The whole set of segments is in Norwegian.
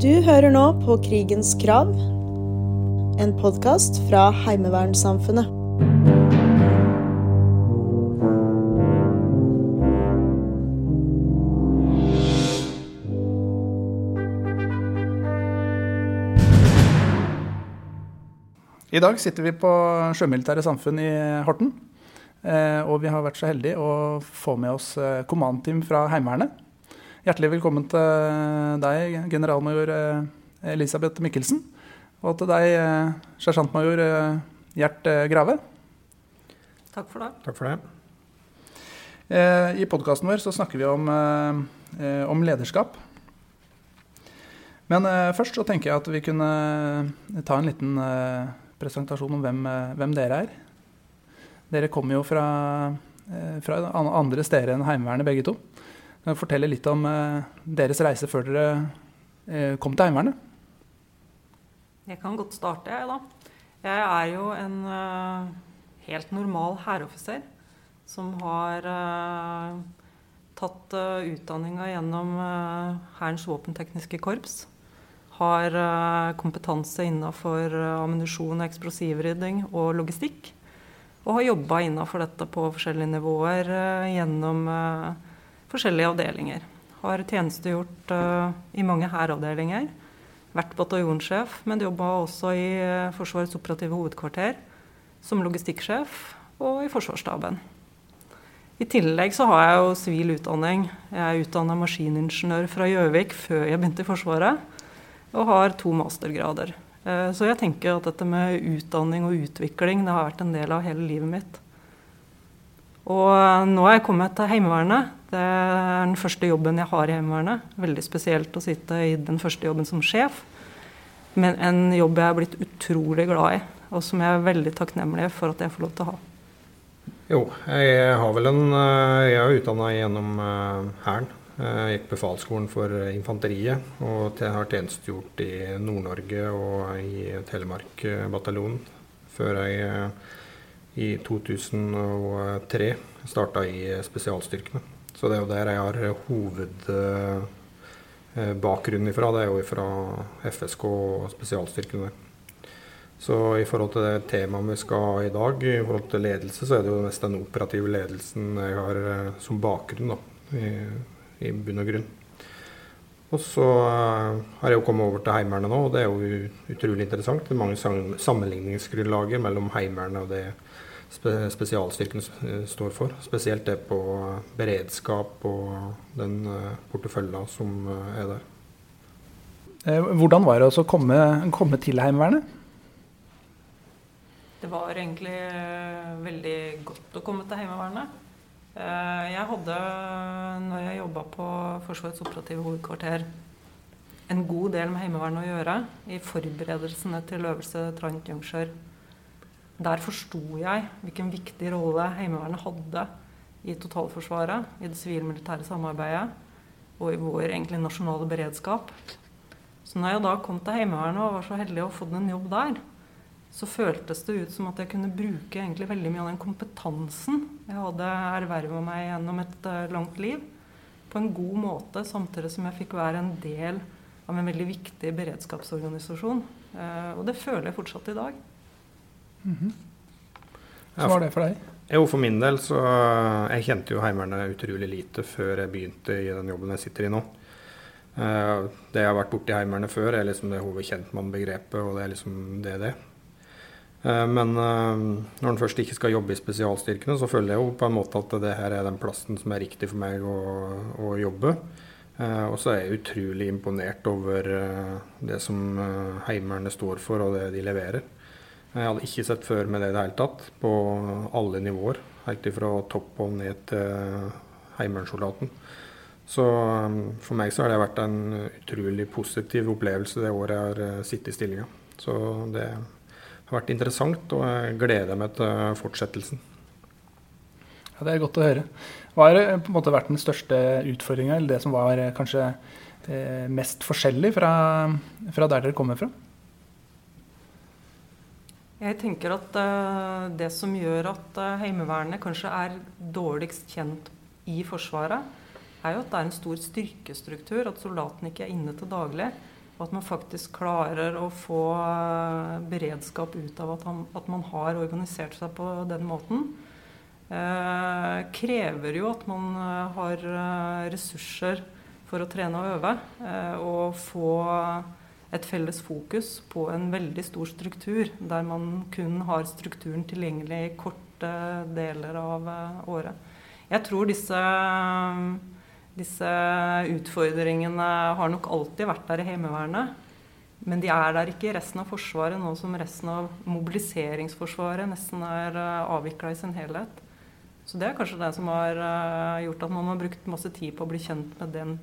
Du hører nå på Krigens krav, en podkast fra Heimevernssamfunnet. I dag sitter vi på Sjømilitære Samfunn i Horten. Eh, og vi har vært så heldige å få med oss eh, kommandteam fra Heimevernet. Hjertelig velkommen til deg, generalmajor eh, Elisabeth Mikkelsen. Og til deg, sersjantmajor Gjert Grave. Takk for det. Takk for det. I podkasten vår så snakker vi om, om lederskap. Men først så tenker jeg at vi kunne ta en liten presentasjon om hvem, eh, hvem dere er. Dere kommer jo fra, eh, fra, andre steder enn Heimevernet, begge to. Kan du fortelle litt om eh, deres reise før dere kom til Heimevernet? Jeg kan godt starte, jeg, da. Jeg er jo en uh, helt normal hæroffiser som har uh, tatt uh, utdanninga gjennom Hærens våpentekniske korps har eh, kompetanse innenfor eh, ammunisjon, eksplosivrydding og logistikk. Og har jobba innenfor dette på forskjellige nivåer eh, gjennom forskjellige avdelinger. Har tjenestegjort i mange hæravdelinger. Vært bataljonssjef, men jobba også i Forsvarets operative hovedkvarter som logistikksjef og i Forsvarsstaben. I tillegg så har jeg jo sivil utdanning. Jeg er utdanna maskiningeniør fra Gjøvik før jeg begynte i Forsvaret og har to mastergrader. Eh, så jeg tenker at dette med utdanning og utvikling det har vært en del av hele livet mitt. Og eh, nå er jeg kommet til Heimevernet. Det er den første jobben jeg har i Heimevernet. Veldig spesielt å sitte i den første jobben som sjef. Men en jobb jeg er blitt utrolig glad i, og som jeg er veldig takknemlig for at jeg får lov til å ha. Jo, jeg har vel en eh, Jeg er utdanna gjennom Hæren. Jeg gikk befalsskolen for infanteriet og har tjenestegjort i Nord-Norge og i Telemark bataljon før jeg eh, i 2003 starta i spesialstyrkene. Så det er jo der jeg har hovedbakgrunnen ifra. Det er jo fra FSK og spesialstyrkene. Så i forhold til det temaet vi skal ha i dag, i forhold til ledelse, så er det jo mest den operative ledelsen jeg har eh, som bakgrunn. da i bunn og grunn. Og så har jeg jo kommet over til Heimevernet nå, og det er jo utrolig interessant. Det er mange sammenligningsgrunnlager mellom Heimevernet og det spe spesialstyrken eh, står for. Spesielt det på beredskap og den portefølja porteføljen som er der. Hvordan var det å komme, komme til Heimevernet? Det var egentlig veldig godt å komme til Heimevernet. Eh, jeg hadde, når jeg jobba på Forsvarets operative hovedkvarter, en god del med Heimevernet å gjøre i forberedelsene til øvelse Trant Jungsjør. Der forsto jeg hvilken viktig rolle Heimevernet hadde i totalforsvaret, i det sivil-militære samarbeidet og i vår egentlig nasjonale beredskap. Så når jeg da kom til Heimevernet og var så heldig å få en jobb der, så føltes det ut som at jeg kunne bruke egentlig veldig mye av den kompetansen jeg hadde erverva meg gjennom et uh, langt liv, på en god måte, samtidig som jeg fikk være en del av en veldig viktig beredskapsorganisasjon. Uh, og det føler jeg fortsatt i dag. Mm -hmm. Så var det for deg? Jo, for min del så Jeg kjente jo Heimevernet utrolig lite før jeg begynte i den jobben jeg sitter i nå. Uh, det jeg har vært borti Heimevernet før, er liksom det hovedkjentmann-begrepet, og det er liksom det det. Eh, men eh, når en først ikke skal jobbe i spesialstyrkene, så føler jeg jo på en måte at det her er den plassen som er riktig for meg å, å jobbe. Eh, og så er jeg utrolig imponert over det som Heimevernet står for og det de leverer. Jeg hadde ikke sett før med det i det hele tatt, på alle nivåer. Helt fra topp og ned til heimevernssoldaten. Så for meg så har det vært en utrolig positiv opplevelse det året jeg har sittet i stillinga. Så det har vært interessant, og jeg gleder meg til fortsettelsen. Ja, Det er godt å høre. Hva har eh, på en måte vært den største utfordringa, eller det som var eh, kanskje eh, mest forskjellig fra, fra, der dere kommer fra? Jeg tenker at uh, det som gjør at uh, Heimevernet kanskje er dårligst kjent i Forsvaret, er jo at det er en stor styrkestruktur, at soldatene ikke er inne til daglig. Og at man faktisk klarer å få uh, beredskap ut av at, han, at man har organisert seg på den måten. Krever jo at man har ressurser for å trene og øve. Og få et felles fokus på en veldig stor struktur, der man kun har strukturen tilgjengelig i korte deler av året. Jeg tror disse disse utfordringene har nok alltid vært der i Heimevernet. Men de er der ikke i resten av Forsvaret, nå som resten av mobiliseringsforsvaret nesten er eh, avvikla i sin helhet. Så det er kanskje det som har uh, gjort at man har brukt masse tid på å bli kjent med den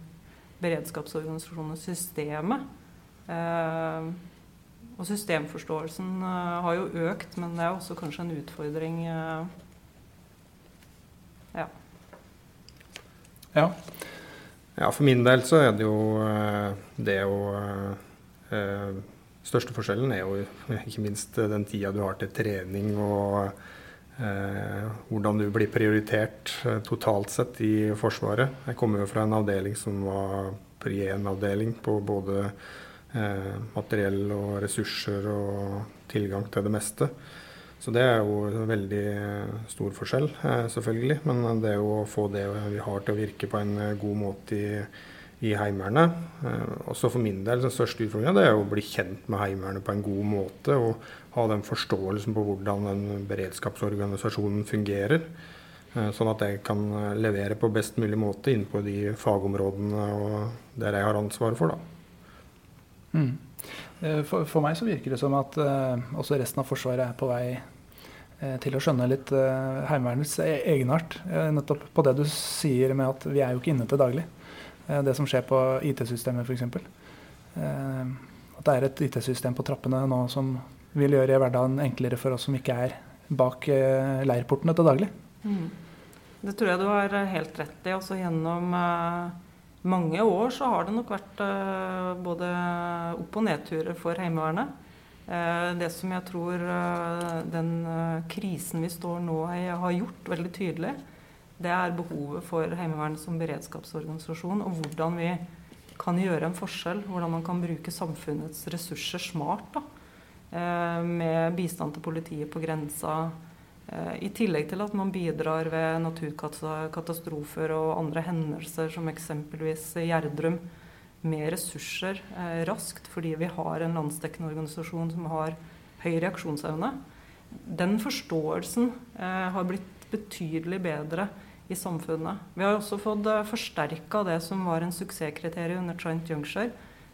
beredskapsorganisasjonen og systemet. Uh, og systemforståelsen har jo økt, men det er også kanskje en utfordring. ja. Ja. ja. For min del så er det jo eh, det å eh, Største forskjellen er jo ikke minst den tida du har til trening og eh, hvordan du blir prioritert eh, totalt sett i Forsvaret. Jeg kommer jo fra en avdeling som var pri 1-avdeling på både eh, materiell og ressurser og tilgang til det meste. Så det er jo en veldig stor forskjell, eh, selvfølgelig. Men det å få det vi har til å virke på en eh, god måte i, i Heimevernet. Eh, også for min del, den største utfordringa er å bli kjent med Heimevernet på en god måte. Og ha den forståelsen på hvordan den beredskapsorganisasjonen fungerer. Sånn at jeg kan levere på best mulig måte innenfor de fagområdene og der jeg har ansvaret for. Da. Mm. Eh, for, for, meg så virker det som at uh, også resten av Forsvaret er på vei uh, til å skjønne litt uh, Heimevernets e-, egenart. Uh, nettopp på det du sier med at vi er jo ikke inne til daglig. det som skjer på IT-systemet f.eks. Uh, at det er et IT-system på trappene nå som vil gjøre hverdagen enklere for oss som ikke er bak leirportene til daglig. Mm. Det tror jeg du har helt rett i. Også gjennom mange år så har det nok vært uh, både opp- og nedturer for Heimevernet. Uh, det som jeg tror uh, den krisen vi står nå i, har gjort veldig tydelig, det er behovet for Heimevernet som beredskapsorganisasjon, og hvordan vi kan gjøre en forskjell. Hvordan man kan bruke samfunnets ressurser smart. Da, med bistand til politiet på grensa, Eh, I tillegg til at man bidrar ved naturkatastrofer og andre hendelser, som eksempelvis Gjerdrum, med ressurser eh, raskt, fordi vi har en landsdekkende organisasjon som har høy reaksjonsevne. Den forståelsen eh, har blitt betydelig bedre i samfunnet. Vi har også fått eh, forsterka det som var en suksesskriterium under Trent Juncture,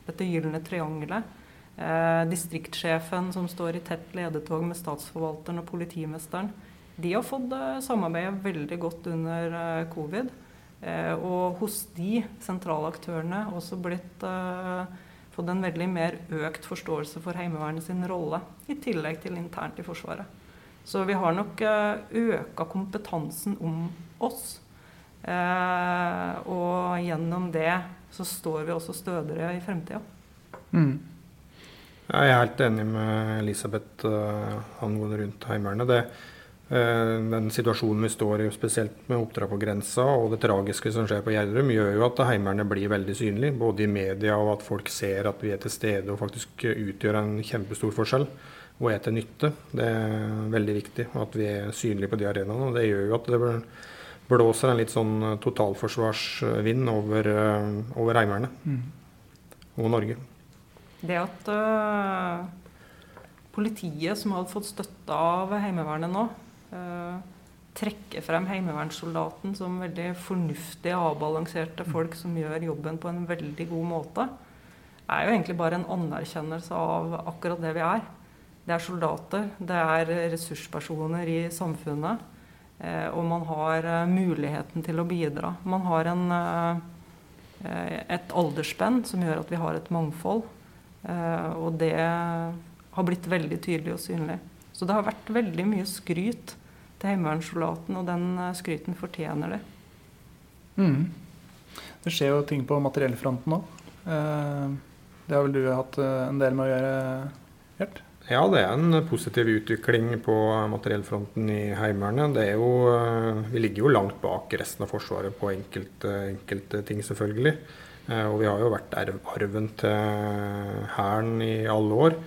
dette gylne triangelet. Eh, distriktsjefen som står i tett ledetog med statsforvalteren og politimesteren, de har fått eh, samarbeide veldig godt under eh, covid. Eh, og hos de sentrale aktørene også blitt eh, fått en veldig mer økt forståelse for Heimevernet sin rolle, i tillegg til internt i Forsvaret. Så vi har nok eh, øka kompetansen om oss. Og gjennom det så står vi også stødigere i fremtida. Mm. Jeg er helt enig med Elisabeth uh, angående rundt Heimevernet. Det, uh, den situasjonen vi står i, spesielt med oppdrag på grensa og det tragiske som skjer på Gjerdrum, gjør jo at Heimevernet blir veldig synlig. Både i media og at folk ser at vi er til stede og faktisk utgjør en kjempestor forskjell og er til nytte. Det er veldig viktig at vi er synlige på de arenaene. og Det gjør jo at det blåser en litt sånn totalforsvarsvind over, over Heimevernet mm. og Norge. Det at uh, politiet, som hadde fått støtte av Heimevernet nå, uh, trekker frem heimevernssoldaten som veldig fornuftige, avbalanserte folk som gjør jobben på en veldig god måte, er jo egentlig bare en anerkjennelse av akkurat det vi er. Det er soldater, det er ressurspersoner i samfunnet. Eh, og man har muligheten til å bidra. Man har en, et aldersspenn som gjør at vi har et mangfold. Eh, og det har blitt veldig tydelig og synlig. Så det har vært veldig mye skryt til heimevernssoldaten, og den eh, skryten fortjener det. Mm. Det skjer jo ting på materiellfronten òg. Eh, det har vel du hatt en del med å gjøre, Gjert? Ja, det er en positiv utvikling på materiellfronten i Heimevernet. Vi ligger jo langt bak resten av Forsvaret på enkelte, enkelte ting, selvfølgelig. Eh, og vi har jo vært arven til Hæren i alle år.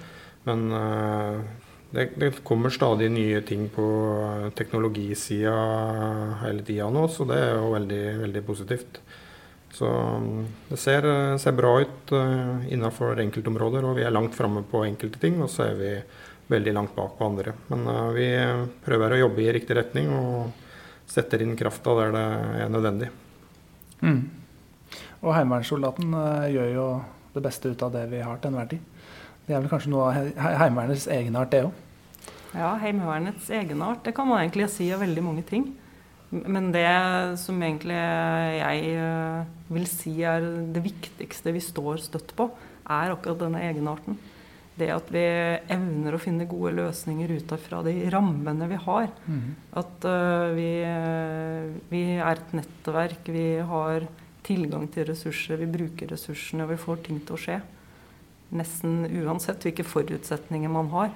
Men eh, det, det, kommer stadig nye ting på teknologisida hele tida nå, så det er jo veldig, veldig positivt. Så mm, det ser, ser bra ut uh, innenfor enkeltområder, og vi er langt framme på enkelte ting. Og så er vi veldig langt bak på andre. Men vi prøver å jobbe i riktig retning og setter inn krafta der det er nødvendig. Mm. Og heimevernssoldaten uh, gjør jo det beste ut av det vi har til enhver tid. Det er vel kanskje noe av he Heimevernets egenart, det òg? Ja, Heimevernets egenart. Det kan man egentlig si av veldig mange ting. Men det som egentlig jeg uh, vil si er det viktigste vi står støtt på, er akkurat denne egenarten. Det at vi evner å finne gode løsninger ut fra de rammene vi har. Mm. At uh, vi, vi, er et nettverk, vi har tilgang til ressurser, vi bruker ressursene, og vi får ting til å skje. Nesten uansett hvilke forutsetninger man har.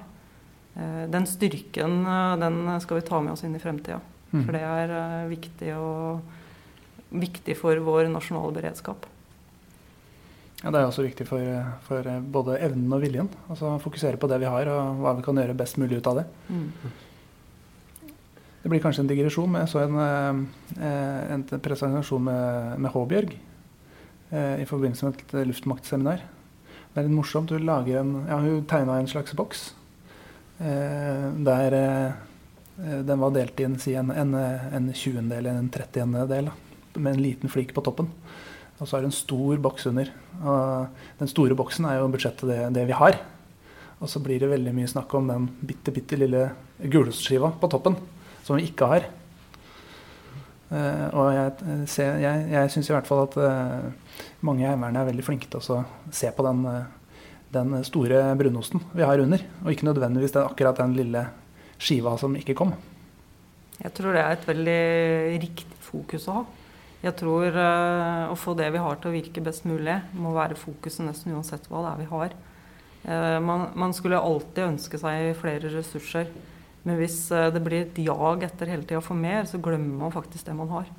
Uh, den styrken den skal vi ta med oss inn i fremtida. Mm. For det er uh, viktig, og, viktig for vår nasjonale beredskap. Ja, Det er også viktig for, for, både evnen og viljen. Altså Fokusere på det vi har, og hva vi kan gjøre best mulig ut av det. Mm. Det blir kanskje en digresjon, men jeg så en, eh, en presentasjon med, med Håbjørg eh, i forbindelse med et luftmaktseminar. Det er litt morsomt. Hun, lager en, ja, hun tegna en slags boks eh, der den var delt inn si en, en, en 20-del eller en 30-del med en liten flik på toppen. Og så er det en stor boks under. Og den store boksen er jo budsjettet det, det vi har. Og så blir det veldig mye snakk om den bitte, bitte lille gulostskiva på toppen, som vi ikke har. Uh, og jeg, ser, jeg, jeg syns i hvert fall at uh, mange i Heimevernet er veldig flinke til å se på den, uh, den, store brunosten vi har under, og ikke nødvendigvis den, akkurat den lille skiva som ikke kom. Jeg tror det er et veldig riktig fokus å ha. Jeg tror å få det vi har til å virke best mulig, må være fokuset nesten uansett hva det er vi har. Man, man, skulle alltid ønske seg flere ressurser. Men hvis uh, det blir et jag etter hele tida for mer, så glemmer man faktisk det man har.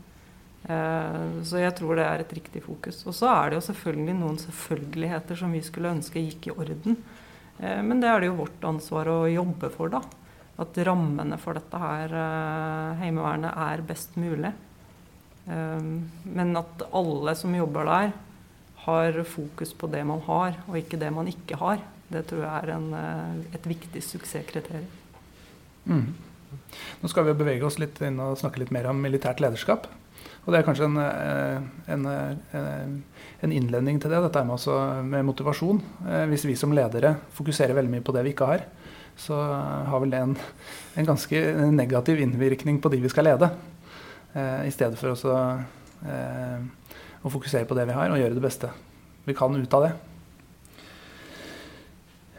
så jeg tror det er et riktig fokus. Og så er det jo selvfølgelig noen selvfølgeligheter som vi skulle ønske gikk i orden. men det er det jo vårt ansvar å jobbe for, da. At rammene for dette her, Heimevernet, er best mulig. Men at alle som jobber der, har fokus på det man har, og ikke det man ikke har. Det tror jeg er en, eh, et viktig suksesskriterium. Mm. Nå skal vi bevege oss litt inn og snakke litt mer om militært lederskap. Og det er kanskje en, eh, en, eh, en innledning til det, dette med, med, motivasjon. Hvis vi som ledere fokuserer veldig mye på det vi ikke har, så har vel det en, en ganske negativ innvirkning på de vi skal lede. Eh, I stedet for eh, å fokusere på det vi har, og gjøre det beste vi kan ut av det.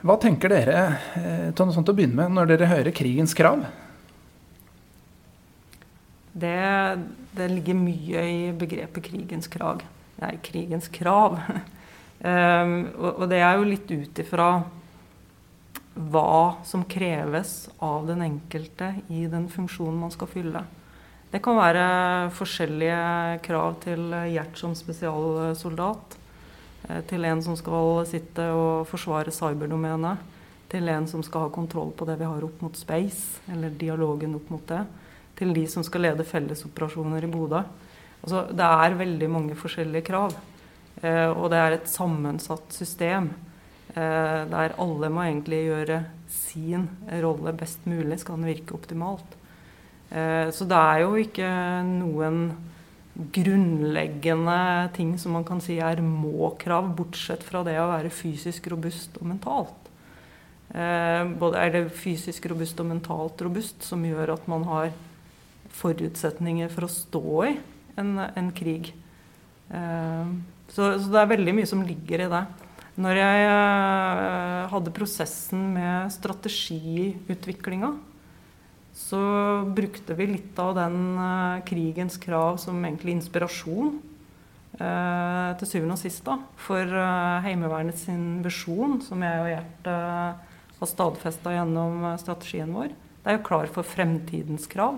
Hva tenker dere eh, til noe sånt å begynne med når dere hører krigens krav? Det, det ligger mye i begrepet krigens krav. Nei, krigens krav. um, og, og, det er jo litt ut ifra hva som kreves av den enkelte i den funksjonen man skal fylle. Det kan være forskjellige krav til Gjert som spesialsoldat. Eh, til en som skal sitte og forsvare cyberdomenet. Til en som skal ha kontroll på det vi har opp mot space, eller dialogen opp mot det. Til de som skal lede fellesoperasjoner i Bodø. Altså, det er veldig mange forskjellige krav. Eh, og det er et sammensatt system eh, der alle må egentlig gjøre sin rolle best mulig skal den virke optimalt. Eh, så det er jo ikke noen grunnleggende ting som man kan si er må-krav, bortsett fra det å være fysisk robust og mentalt. Eh, både er det fysisk robust og mentalt robust, som gjør at man har forutsetninger for å stå i en, en krig. Eh, så, så, det er veldig mye som ligger i det. Når jeg hadde prosessen med strategiutviklinga, så brukte vi litt av den uh, krigens krav som egentlig inspirasjon. Uh, til syvende og sist da, for uh, Heimevernet sin visjon, som jeg og Gjert har stadfesta gjennom strategien vår. Det er jo klar for fremtidens krav.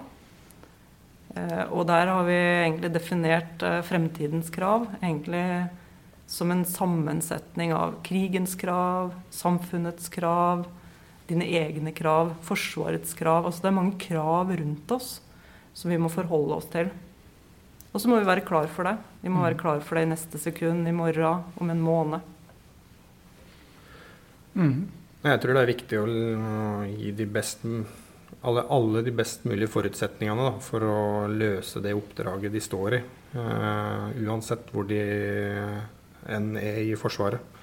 og der har vi egentlig definert fremtidens krav egentlig som en sammensetning av krigens krav, samfunnets krav, dine egne krav, Forsvarets krav. Altså det er mange krav rundt oss som vi må forholde oss til. Og så må vi være klar for det. Vi må være klar for det i neste sekund, i morgen, om en måned. Mm. Jeg tror det er viktig å gi de best, alle, alle, de best mulige forutsetningene da, for å løse det oppdraget de står i. Uh, uansett hvor de enn er i Forsvaret.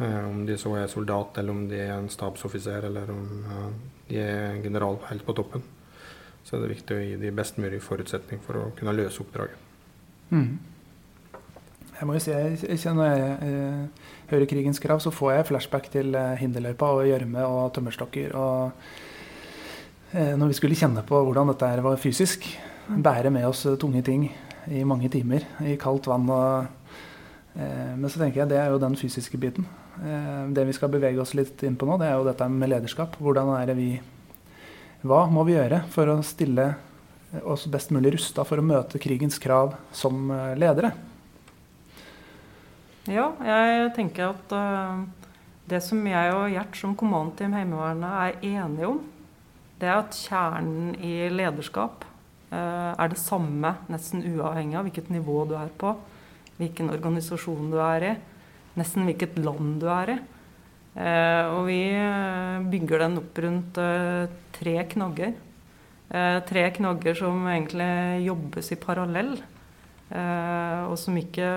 Uh, om de så er soldat, eller om de er en stabsoffiser, eller om uh, de er general helt på toppen. Så er det viktig å gi de best mulig forutsetning for å kunne løse oppdraget. Mm. Jeg må jo si, jeg, jeg, Når jeg, eh, hører krigens krav, så får jeg flashback til eh, hinderløypa og gjørme og tømmerstokker. og eh, Når vi skulle kjenne på hvordan dette var fysisk. Bære med oss tunge ting i mange timer i kaldt vann. Og, eh, men så tenker jeg det er jo den fysiske biten. Eh, det vi skal bevege oss litt inn på nå, det er jo dette med lederskap. Hvordan er det vi Hva må vi gjøre for å stille oss best mulig rusta for å møte krigens krav som eh, ledere? Ja, jeg tenker at uh, det som jeg og Gjert som kommandteam Heimevernet er enige om, det er at kjernen i lederskap er det samme nesten uavhengig av hvilket nivå du er på, hvilken organisasjon du er i, nesten hvilket land du er i. Uh, og vi bygger den opp rundt tre knagger. tre knagger som egentlig jobbes i parallell. Og som ikke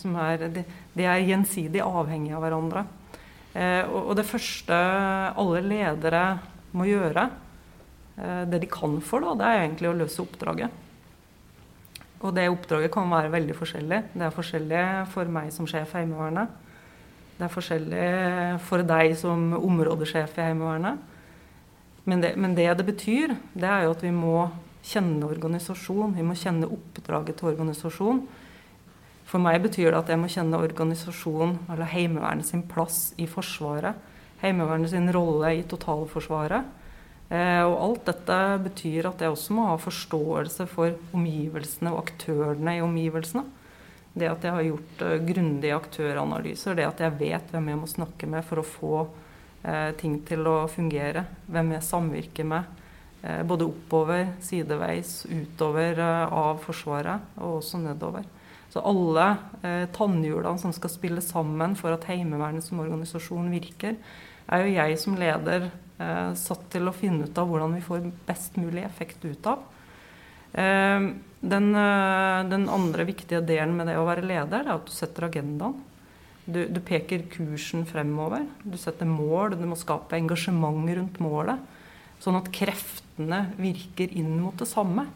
som er, de, de, er gjensidig avhengige av hverandre. Og, det første alle ledere må gjøre, det de kan for, da, det er egentlig å løse oppdraget. Og det oppdraget kan være veldig forskjellig. Det er forskjellig for meg som sjef i Heimevernet. Det er forskjellig for deg som områdesjef i Heimevernet. Men det, men det det betyr, det er jo at vi må kjenne organisasjon. Vi må kjenne oppdraget til organisasjon. For meg betyr det at jeg må kjenne organisasjon, eller Heimevernet sin plass i Forsvaret. Heimevernet sin rolle i totalforsvaret. Eh, og alt dette betyr at jeg også må ha forståelse for omgivelsene og aktørene i omgivelsene. Det at jeg har gjort uh, grundige aktøranalyser, det at jeg vet hvem jeg må snakke med for å få uh, ting til å fungere, hvem jeg samvirker med, Eh, både oppover, sideveis, utover eh, av Forsvaret og også nedover. Så alle eh, tannhjulene som skal spille sammen for at Heimevernet som organisasjon virker, er jo jeg som leder eh, satt til å finne ut av hvordan vi får best mulig effekt ut av. Eh, den, eh, den, andre viktige delen med det å være leder, er at du setter agendaen. Du, du peker kursen fremover. Du setter mål. Du må skape engasjement rundt målet. Sånn at kreftene virker inn mot det samme.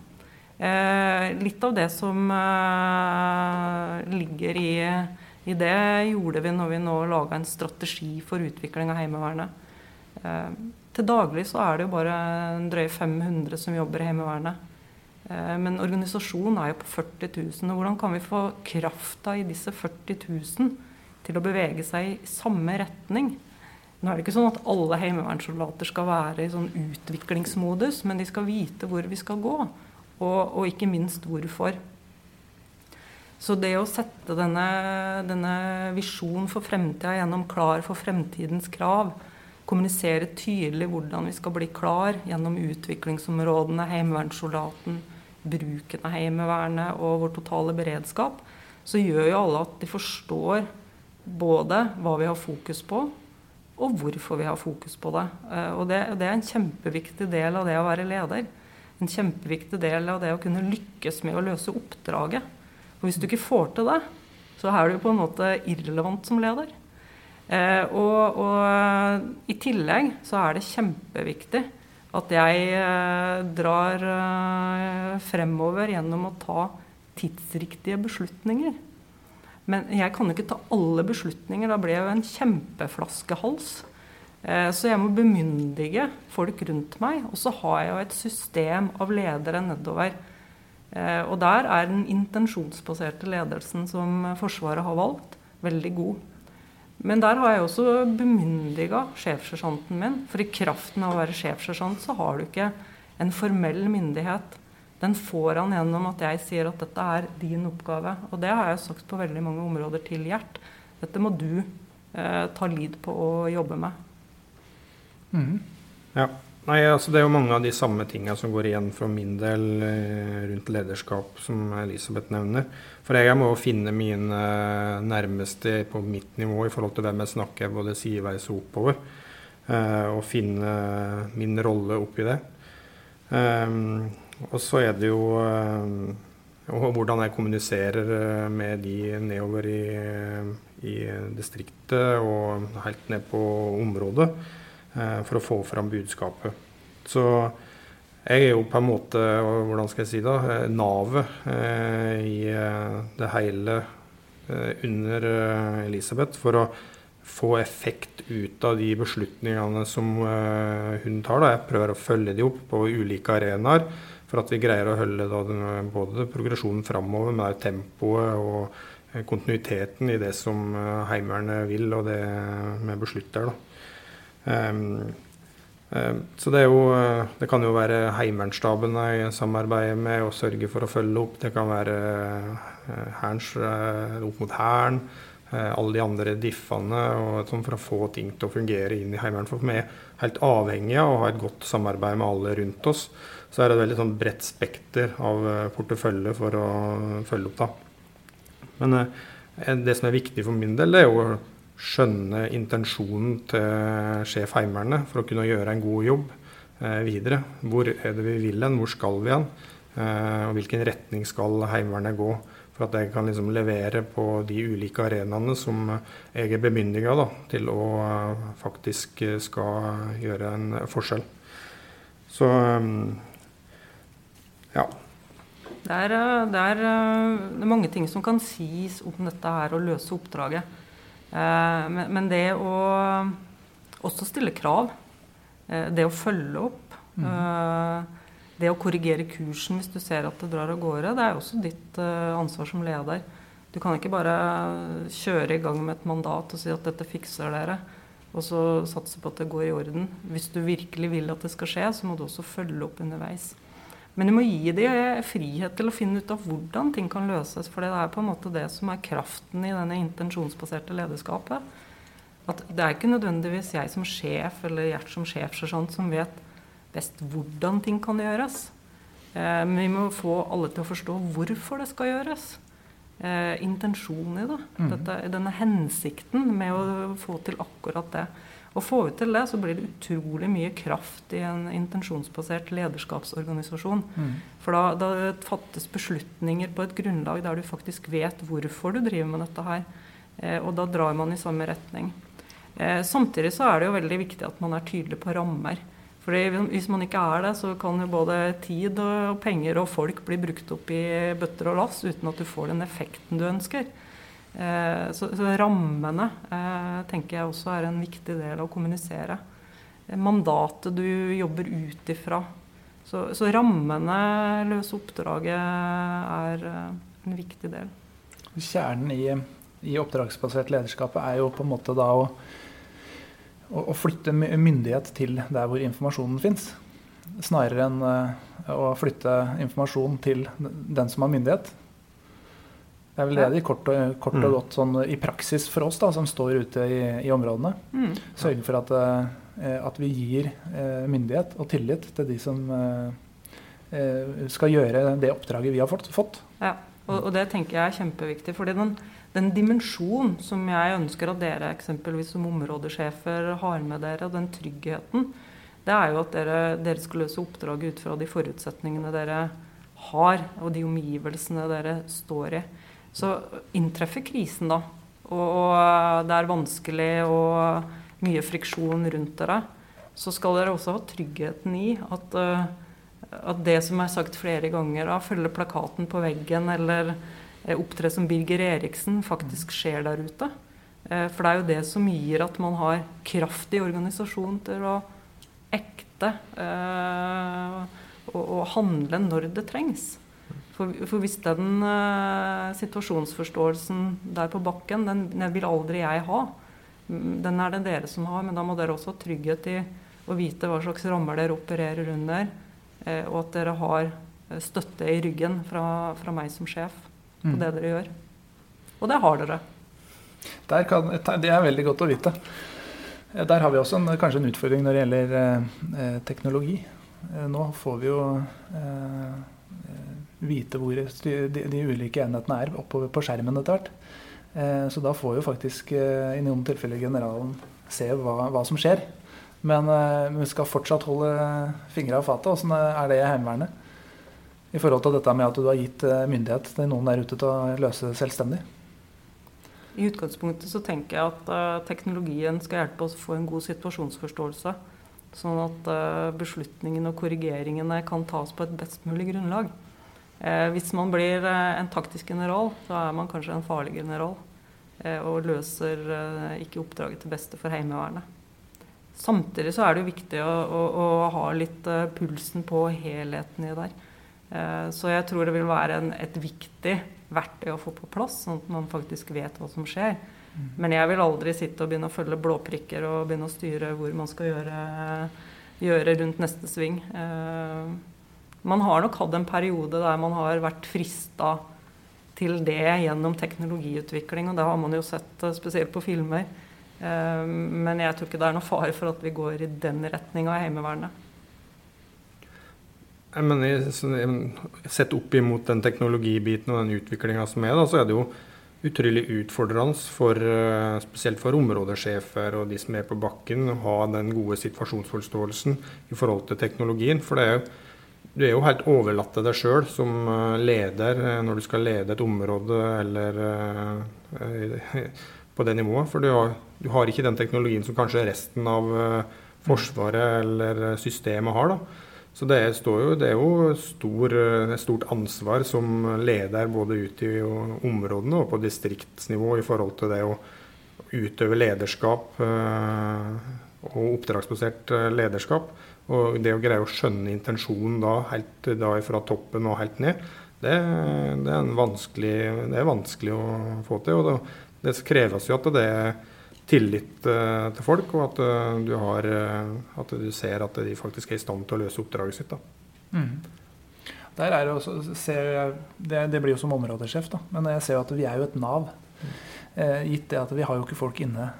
Eh, litt av det som eh, ligger i, i, det, gjorde vi når vi nå laga en strategi for utvikling av Heimevernet. Eh, til daglig så er det jo bare drøye 500 som jobber i Heimevernet. Eh, men organisasjonen er jo på 40 000. Og hvordan kan vi få krafta i disse 40 000 til å bevege seg i samme retning? Nå er det ikke sånn at alle heimevernssoldater skal være i sånn utviklingsmodus, men de skal vite hvor vi skal gå, og, og ikke minst hvorfor. Så det å sette denne, denne visjonen for fremtida gjennom Klar for fremtidens krav, kommunisere tydelig hvordan vi skal bli klar gjennom utviklingsområdene, heimevernssoldaten, bruken av Heimevernet og vår totale beredskap, så gjør jo alle at de forstår både hva vi har fokus på, og hvorfor vi har fokus på det. Eh, og det, det, er en kjempeviktig del av det å være leder. En kjempeviktig del av det å kunne lykkes med å løse oppdraget. Og hvis du ikke får til det, så er du på en måte irrelevant som leder. Eh, og, og i tillegg så er det kjempeviktig at jeg eh, drar fremover gjennom å ta tidsriktige beslutninger. Men jeg kan jo ikke ta alle beslutninger. Da blir jeg jo en kjempeflaskehals. Eh, så jeg må bemyndige folk rundt meg. Og så har jeg jo et system av ledere nedover. Eh, og der er den intensjonsbaserte ledelsen som Forsvaret har valgt, veldig god. Men der har jeg også bemyndiga sjefssersjanten min. For i kraften av å være sjefssersjant så har du ikke en formell myndighet den får han gjennom at jeg sier at dette er din oppgave. Og det har jeg sagt på veldig mange områder til Gjert. Dette må du eh, ta lid på å jobbe med. Mm. Ja. Nei, altså Det er jo mange av de samme tingene som går igjen for min del eh, rundt lederskap, som Elisabeth nevner. For jeg må finne mine nærmeste på mitt nivå i forhold til hvem jeg snakker både sideveis og oppover. Eh, og finne min rolle oppi det. Um, og så er det jo og hvordan jeg kommuniserer med de nedover i, i distriktet og helt ned på området for å få fram budskapet. Så jeg er jo på en måte, hvordan skal jeg si det, navet uh, i det hele under Elisabeth for å få effekt ut av de beslutningene som hun tar. Da. Jeg prøver å følge de opp på ulike arenaer for at vi greier å holde både progresjonen framover, men også tempoet og eh, kontinuiteten i det som eh, Heimevernet vil, og det vi beslutter. da. um, så det, jo, det, kan jo være Heimevernsstaben jeg samarbeider med og sørger for å følge opp. Det kan være herns, opp mot Hæren. Alle de andre diffene og sånn for å få ting til å fungere inn i Heimevernet. For vi er helt avhengige av å ha et godt samarbeid med alle rundt oss så er det et veldig sånn bredt spekter av eh, portefølje for å følge opp. da. Men eh, det som er viktig for min del, det er jo skjønne intensjonen til sjef Heimerne for å kunne gjøre en god jobb eh, videre. Hvor er det vi vil hen, hvor skal vi hen? og hvilken retning skal Heimevernet gå? For at jeg kan liksom levere på de ulike arenaene som jeg er bemyndiga til å faktisk skal gjøre en forskjell. Så ja. Det er, eh, det, er, eh, det er, mange ting som kan sies om dette her å løse oppdraget. Eh, men, men, det å også stille krav, det å følge opp, mm. det å korrigere kursen hvis du ser at det drar av gårde, det er også ditt ansvar som leder. Du kan ikke bare kjøre i gang med et mandat og si at dette fikser dere, og så satse på at det går i orden. Hvis du virkelig vil at det skal skje, så må du også følge opp underveis. Men du må gi dem frihet til å finne ut av hvordan ting kan løses. For det er på en måte det som er kraften i denne intensjonsbaserte lederskapet. At det er ikke nødvendigvis jeg som sjef eller Gjert som sjefsersjant som vet best hvordan ting kan gjøres. Eh, men vi må få alle til å forstå hvorfor det skal gjøres. Eh, intensjonen i det. Mm. Dette, denne hensikten med å få til akkurat det. Og får vi til det, så blir det utrolig mye kraft i en intensjonsbasert lederskapsorganisasjon. Mm. For da, da, fattes beslutninger på et grunnlag der du faktisk vet hvorfor du driver med dette her. Eh, og da drar man i samme retning. Eh, samtidig så er det jo veldig viktig at man er tydelig på rammer. Fordi Hvis man ikke er det, så kan jo både tid og penger og folk bli brukt opp i bøtter og lass uten at du får den effekten du ønsker. Eh, så, så, rammene eh, tenker jeg også er en viktig del av å kommunisere. Eh, mandatet du jobber ut ifra. Så, så rammene løse oppdraget er en viktig del. Kjernen i, i oppdragsbasert lederskap er jo på en måte da å, å, flytte myndighet til der hvor informasjonen fins. Snarere enn å flytte informasjon til den som har myndighet. Det er vel det de kort og, kort og mm. godt sånn, i praksis for oss da, som står ute i, i områdene. Mm. Sørge for at, eh, at, vi gir eh, myndighet og tillit til de som eh, skal gjøre det oppdraget vi har fått. Ja, og, og, det tenker jeg er kjempeviktig. fordi den, den dimensjonen som jeg ønsker at dere eksempelvis som områdesjefer har med dere, den tryggheten, det er jo at dere, dere skal løse oppdraget ut fra de forutsetningene dere har, og de omgivelsene dere står i. Så inntreffer krisen, da, og det er vanskelig og mye friksjon rundt dere, så skal dere også ha tryggheten i at, eh, at det som er sagt flere ganger, da, følge plakaten på veggen eller eh, opptre som Birger Eriksen, faktisk skjer der ute. Eh, for det er jo det som gir at man har kraft i organisasjonen til å ekte og, og handle når det trengs. For, for hvis den uh, situasjonsforståelsen der på bakken, den, den, vil aldri jeg ha. Den er det dere som har, men da må dere også ha trygghet i å vite hva slags rammer dere opererer under, uh, og at dere har eh, støtte i ryggen fra, fra meg som sjef på Mm. det dere gjør. Og det har dere. Der kan, det er veldig godt å vite. Der har vi også en, kanskje en utfordring når det gjelder eh, teknologi. Nå får vi jo eh, vite hvor de, de ulike enhetene er oppover på skjermen etter hvert. Eh, så da får jo faktisk eh, i noen tilfeller generalen se hva, hva som skjer. Men eh, vi skal fortsatt holde fingra av fatet. Åssen er det i Heimevernet? I forhold til dette med at du har gitt myndighet til noen der ute til å løse selvstendig. I utgangspunktet så tenker jeg at teknologien skal hjelpe oss å få en god situasjonsforståelse. Sånn at beslutningene og korrigeringene kan tas på et best mulig grunnlag. Eh, hvis man blir eh, en taktisk general, så er man kanskje en farlig general. eh, og løser ikke oppdraget til beste for Heimevernet. Samtidig så er det jo viktig å, å, å ha litt pulsen på helheten i det der. Eh, Så jeg tror det vil være en, et viktig verktøy å få på plass, sånn at man faktisk vet hva som skjer. Men jeg vil aldri sitte og begynne å følge blåprikker og begynne å styre hvor man skal gjøre, gjøre rundt neste sving. Man har nok hatt en periode der man har vært frista til det gjennom teknologiutvikling, og det har man jo sett eh, spesielt på filmer. Eh, Men jeg tror ikke det er noe fare for at vi går i den retninga i Heimevernet. Jeg mener, Sett opp imot den teknologibiten og den utviklinga som er, da, så er det jo utrolig utfordrende for eh, spesielt for områdesjefer og de som er på bakken, å ha den gode situasjonsforståelsen i forhold til teknologien. For det er jo, du er jo helt overlatt til deg sjøl som eh, leder eh, når du skal lede et område eller eh, på det nivået. For du har, du har ikke den teknologien som kanskje resten av Forsvaret eller systemet har. da. Så det jo, det er jo stor, et stort ansvar som leder både ute i områdene og på distriktsnivå i forhold til det å utøve lederskap og oppdragsbasert lederskap. Og det å greie å skjønne intensjonen da, helt da fra toppen og helt ned, det, det, er, en vanskelig, det er vanskelig å få til. og det, det kreves jo at det er tillit eh, til folk, og at, eh, du har, eh, at du ser at de faktisk er i stand til å løse oppdraget sitt. Mm. Også, ser det, det blir jo som områdesjef, da. men jeg ser jo at vi er jo et Nav. Eh, gitt det at vi har jo ikke folk inne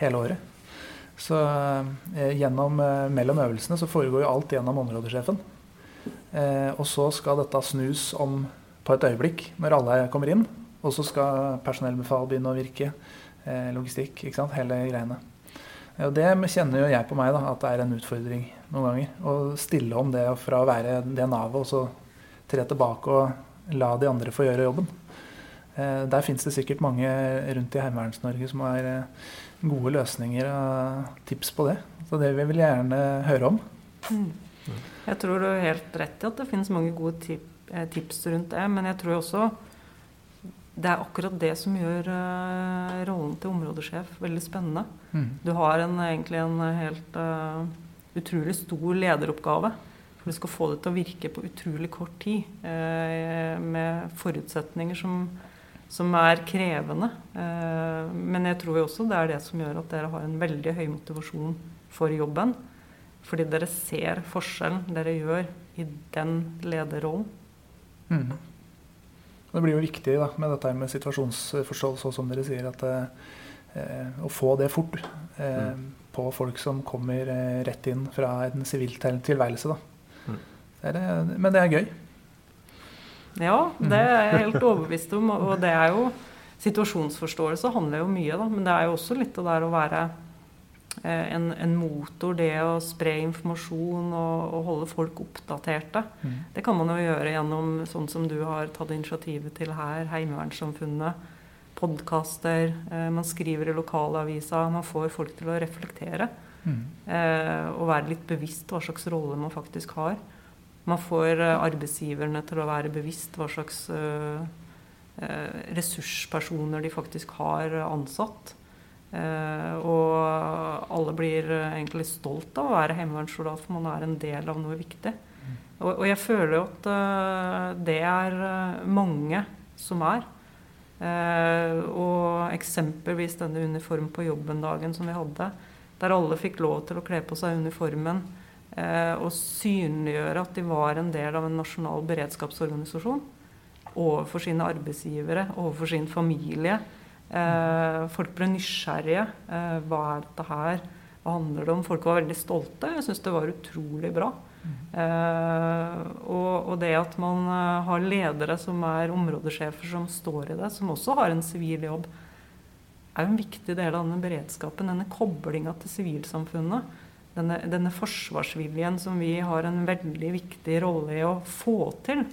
hele året. Så eh, gjennom, eh, mellom øvelsene så foregår jo alt gjennom områdesjefen. Eh, og så skal dette snus om på et øyeblikk når alle kommer inn. Og så skal personellbefal begynne å virke. Logistikk, ikke sant. Hele greiene. Og det kjenner jo jeg på meg, da, at det er en utfordring noen ganger. Å stille om det fra å være det navet og så tre tilbake og la de andre få gjøre jobben. Der fins det sikkert mange rundt i Heimeverns-Norge som eh, gode løsninger og tips på det. Så det vil vi gjerne høre om. Jeg tror du har helt rett i at det finnes mange gode tip, eh, tips rundt det. Men jeg tror også det er akkurat det som gjør eh, rollen til områdesjef veldig spennende. Mm. Du har en, egentlig en helt uh, utrolig stor lederoppgave. For du skal få det til å virke på utrolig kort tid. Uh, med forutsetninger som, som er krevende. Eh, men jeg tror jo også det er det som gjør at dere har en veldig høy motivasjon for jobben. Fordi dere ser forskjellen dere gjør i den lederrollen. Mm. Det blir jo viktig da, med dette med situasjonsforståelse, og som dere sier, at eh, å få det fort eh, på folk som kommer eh, rett inn fra en sivil tilværelse. Da. Mm. Det er, eh, men det er gøy. Ja, det er jeg helt overbevist om. Og det er jo Situasjonsforståelse handler jo mye, da, men det er jo også litt det der å være eh, en, en motor, det å spre informasjon og, og holde folk oppdaterte. Mm. Det kan man jo gjøre gjennom sånn som du har tatt initiativet til her, Heimevernssamfunnet. Podkaster. Eh, man skriver i lokalavisa. Man får folk til å reflektere. Mm. Eh, og være litt bevisst hva slags rolle man faktisk har. Man får eh, arbeidsgiverne til å være bevisst hva slags eh, eh, ressurspersoner de faktisk har ansatt. Og alle blir egentlig stolt av å være heimevernssoldat, for man er en del av noe viktig. Og, og jeg føler jo at det er mange som er. Og eksempelvis denne uniform på jobben-dagen som vi hadde, der alle fikk lov til å kle på seg uniformen og synliggjøre at de var en del av en nasjonal beredskapsorganisasjon overfor sine arbeidsgivere, overfor sin familie. Eh, folk ble nysgjerrige. Eh, hva er dette her? Hva handler det om? Folk var veldig stolte. Jeg syns det var utrolig bra. Eh, og, det at man eh, har ledere som er områdesjefer som står i det, som også har en sivil jobb, er jo en viktig del av denne beredskapen. Denne koblinga til sivilsamfunnet. Denne, denne, forsvarsviljen som vi har en veldig viktig rolle i å få til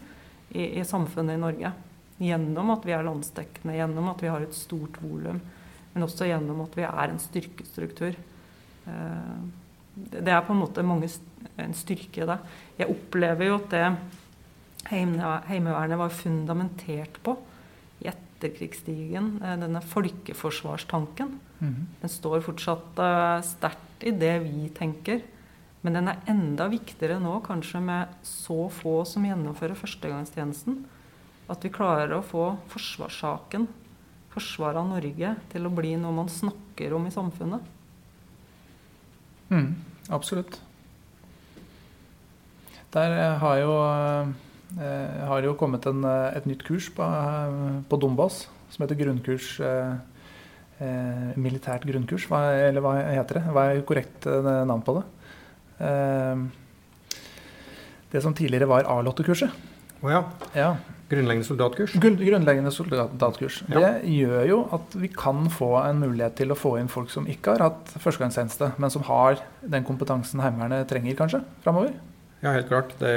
i, i samfunnet i Norge. Gjennom at vi er landsdekkende, gjennom at vi har et stort volum. Men også gjennom at vi er en styrkestruktur. Eh, det er på en måte mange, en styrke i det. Jeg opplever jo at det Heimevernet var fundamentert på i etterkrigstiden, eh, denne folkeforsvarstanken. Mm -hmm. Den står fortsatt uh, sterkt i det vi tenker. Men den er enda viktigere nå, kanskje med så få som gjennomfører førstegangstjenesten. At vi klarer å få forsvarssaken, forsvaret av Norge, til å bli noe man snakker om i samfunnet. Mm, absolutt. Der eh, har jo, eh, har jo kommet en, eh, et nytt kurs på, på Donbas som heter grunnkurs eh, militært grunnkurs. Hva, eller hva heter det? Hva er korrekt navn på det? Eh, det som tidligere var A-lottekurset. Å oh ja. ja. Grunnleggende soldatkurs? Grunnleggende soldatkurs. Ja. Det gjør jo at vi kan få en mulighet til å få inn folk som ikke har hatt førstegangstjeneste, men som har den kompetansen Heimevernet trenger kanskje framover? Ja, helt klart. Det,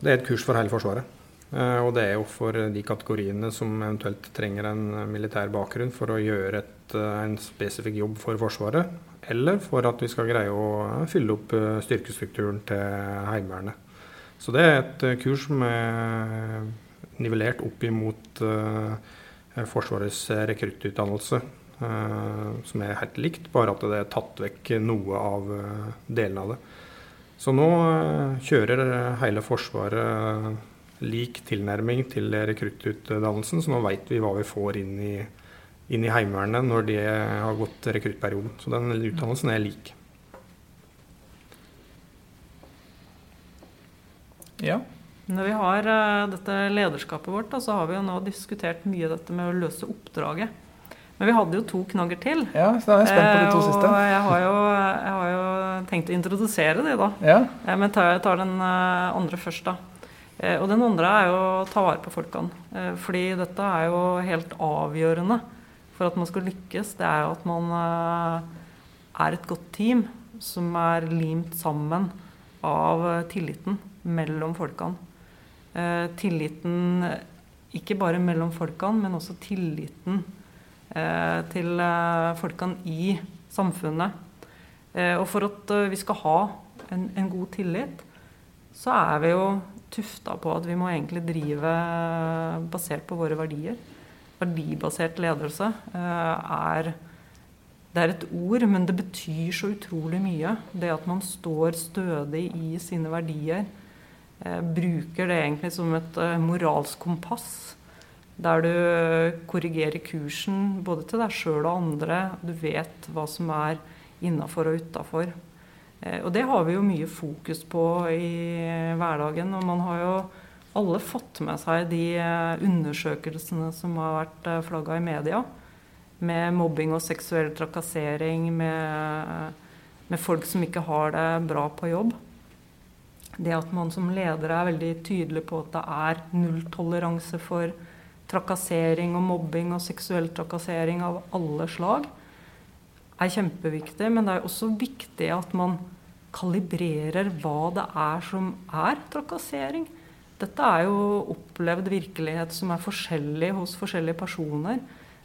det, er et kurs for hele Forsvaret. Eh, og det er jo for de kategoriene som eventuelt trenger en militær bakgrunn for å gjøre et, en spesifikk jobb for Forsvaret, eller for at vi skal greie å fylle opp eh, styrkestrukturen til Heimevernet. Så det er et kurs som er nivellert opp imot Forsvarets rekruttutdannelse. Som er helt likt, bare at det er tatt vekk noe av delene av det. Så nå kjører hele Forsvaret lik tilnærming til rekruttutdannelsen, så nå veit vi hva vi får inn i, inn i Heimevernet når de har gått rekruttperioden. Så den utdannelsen er lik. Ja, når vi har uh, dette lederskapet vårt, da, så har vi jo nå diskutert mye dette med å løse oppdraget. Men vi hadde jo to knagger til. Ja, så da er jeg spent på de to uh, siste. Og jeg har, jo, jeg har, jo, tenkt å introdusere de, da. Ja. Uh, men tar, jeg tar den andre først, da. Og den andre er jo å ta vare på folkene. fordi dette er jo helt avgjørende for at man skal lykkes. Det er jo at man er et godt team som er limt sammen av tilliten mellom folkene. Eh, tilliten ikke bare mellom folkene, men også tilliten eh, til eh, folkene i samfunnet. og for at vi skal ha en, en, god tillit, så er vi jo tufta på at vi må egentlig drive basert på våre verdier. Verdibasert ledelse er det er et ord, men det betyr så utrolig mye. Det at man står stødig i sine verdier Eh, bruker det egentlig som et eh, moralsk kompass. Der du korrigerer kursen både til deg sjøl og andre. Du vet hva som er innafor og utafor. Eh, og det har vi jo mye fokus på i hverdagen. Og man har jo alle fått med seg de undersøkelsene som har vært flagga i media. Med mobbing og seksuell trakassering, med, med folk som ikke har det bra på jobb det at man som leder er veldig tydelig på at det er nulltoleranse for trakassering og mobbing og seksuell trakassering av alle slag, er kjempeviktig. Men det er også viktig at man kalibrerer hva det er som er trakassering. Dette er jo opplevd virkelighet som er forskjellig hos forskjellige personer.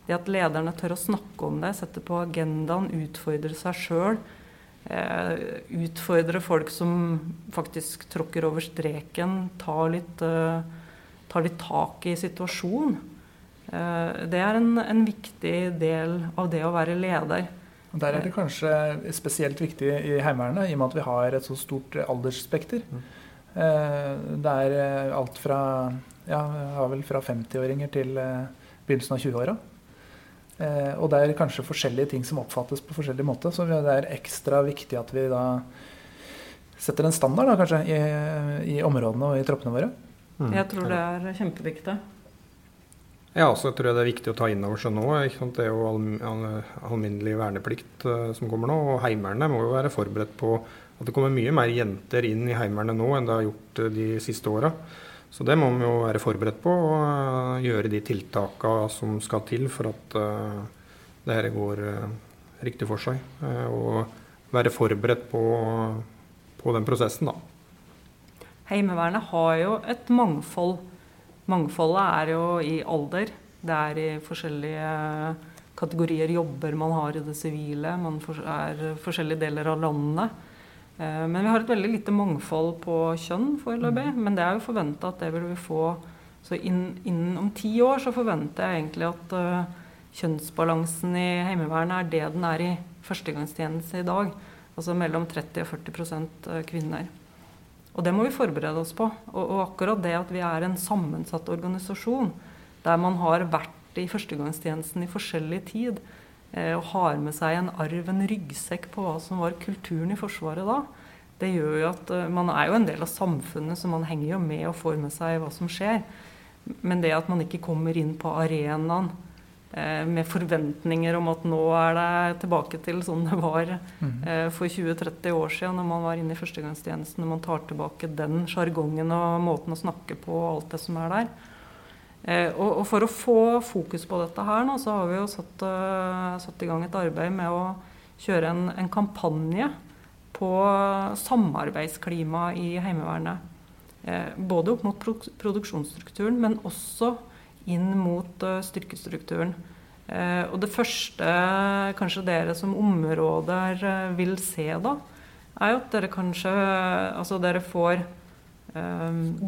Det at lederne tør å snakke om det, sette på agendaen, utfordre seg sjøl Eh, utfordre folk som faktisk tråkker over streken, tar litt, eh, tar litt tak i situasjonen. Eh, det er en, en, viktig del av det å være leder. Og Der er det kanskje spesielt viktig i Heimevernet, i og med at vi har et så stort aldersspekter. Mm. Det er alt fra ja, har vel fra 50-åringer til begynnelsen av 20-åra. Eh, og det er kanskje forskjellige ting som oppfattes på forskjellig måte. Så det er ekstra viktig at vi da setter en standard da, kanskje, i, i områdene og i troppene våre. Mm. Jeg tror det er kjempeviktig. Ja, så tror jeg det er viktig å ta inn over seg nå. Det er jo alminnelig verneplikt uh, som kommer nå. Og Heimevernet må jo være forberedt på at det kommer mye mer jenter inn i Heimevernet nå enn det har gjort uh, de siste åra. Så det må vi jo være forberedt på, og uh, gjøre de tiltakene som skal til for at det her går riktig for seg. og være forberedt på, på den prosessen, da. Heimevernet har jo et mangfold Mangfoldet er jo i alder. Det er i forskjellige kategorier jobber man har i det sivile. Man er forskjellige deler av landet. Eh, men vi har et veldig lite mangfold på kjønn foreløpig. Mm. Men det er jo forventa at det vil vi få Så innen, om ti år så forventer jeg egentlig at uh, kjønnsbalansen i Heimevernet er det den er i førstegangstjeneste i dag. Altså mellom 30 og 40% kvinner. Og det må vi forberede oss på. Og, og, akkurat det at vi er en sammensatt organisasjon, der man har vært i førstegangstjenesten i forskjellig tid, eh, og har med seg en arv, en ryggsekk på hva som var kulturen i Forsvaret da, det gjør jo at eh, man er jo en del av samfunnet, så man henger jo med og får med seg hva som skjer. Men det at man ikke kommer inn på arenaen med forventninger om at nå er det tilbake til sånn det var mm. eh, for 20-30 år siden når man var inne i førstegangstjenesten. Når man tar tilbake den sjargongen og måten å snakke på og alt det som er der. Eh, og, og, for å få fokus på dette her nå, så har vi jo satt, satt i gang et arbeid med å kjøre en, en kampanje på samarbeidsklima i Heimevernet. Eh, både opp mot produksjonsstrukturen, men også inn mot uh, styrkestrukturen. Uh, og det første kanskje dere som områder uh, vil se da, er jo at dere kanskje Altså dere får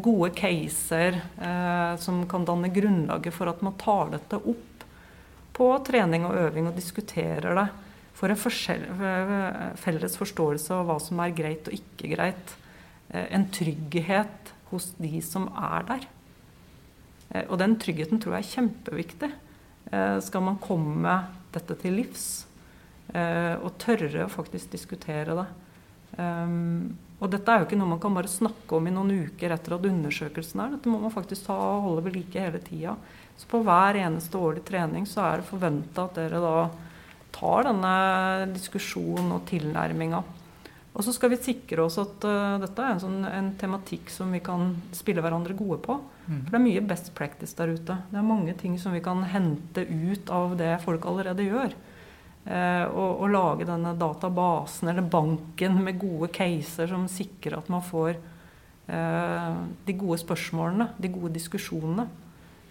gode caser som kan danne grunnlaget for at man tar dette opp på trening og øving og diskuterer det for en felles forståelse av hva som er greit og ikke greit. En trygghet hos de som er der. Eh, og den tryggheten tror jeg er kjempeviktig. Eh, skal man komme dette til livs eh, og tørre å faktisk diskutere det. Og dette er jo ikke noe man kan bare snakke om i noen uker etter at undersøkelsen er. Dette må man faktisk ta og holde ved like hele tida. Så på hver eneste årlig trening så er det forventa at dere da tar denne diskusjonen og tilnærminga. Og så skal vi sikre oss at uh, dette er en, sånn, en, tematikk som vi kan spille hverandre gode på. Mm. For det er mye best practice der ute. Det er mange ting som vi kan hente ut av det folk allerede gjør. Uh, og, og, lage denne databasen eller banken med gode caser som sikrer at man får uh, de gode spørsmålene, de gode diskusjonene.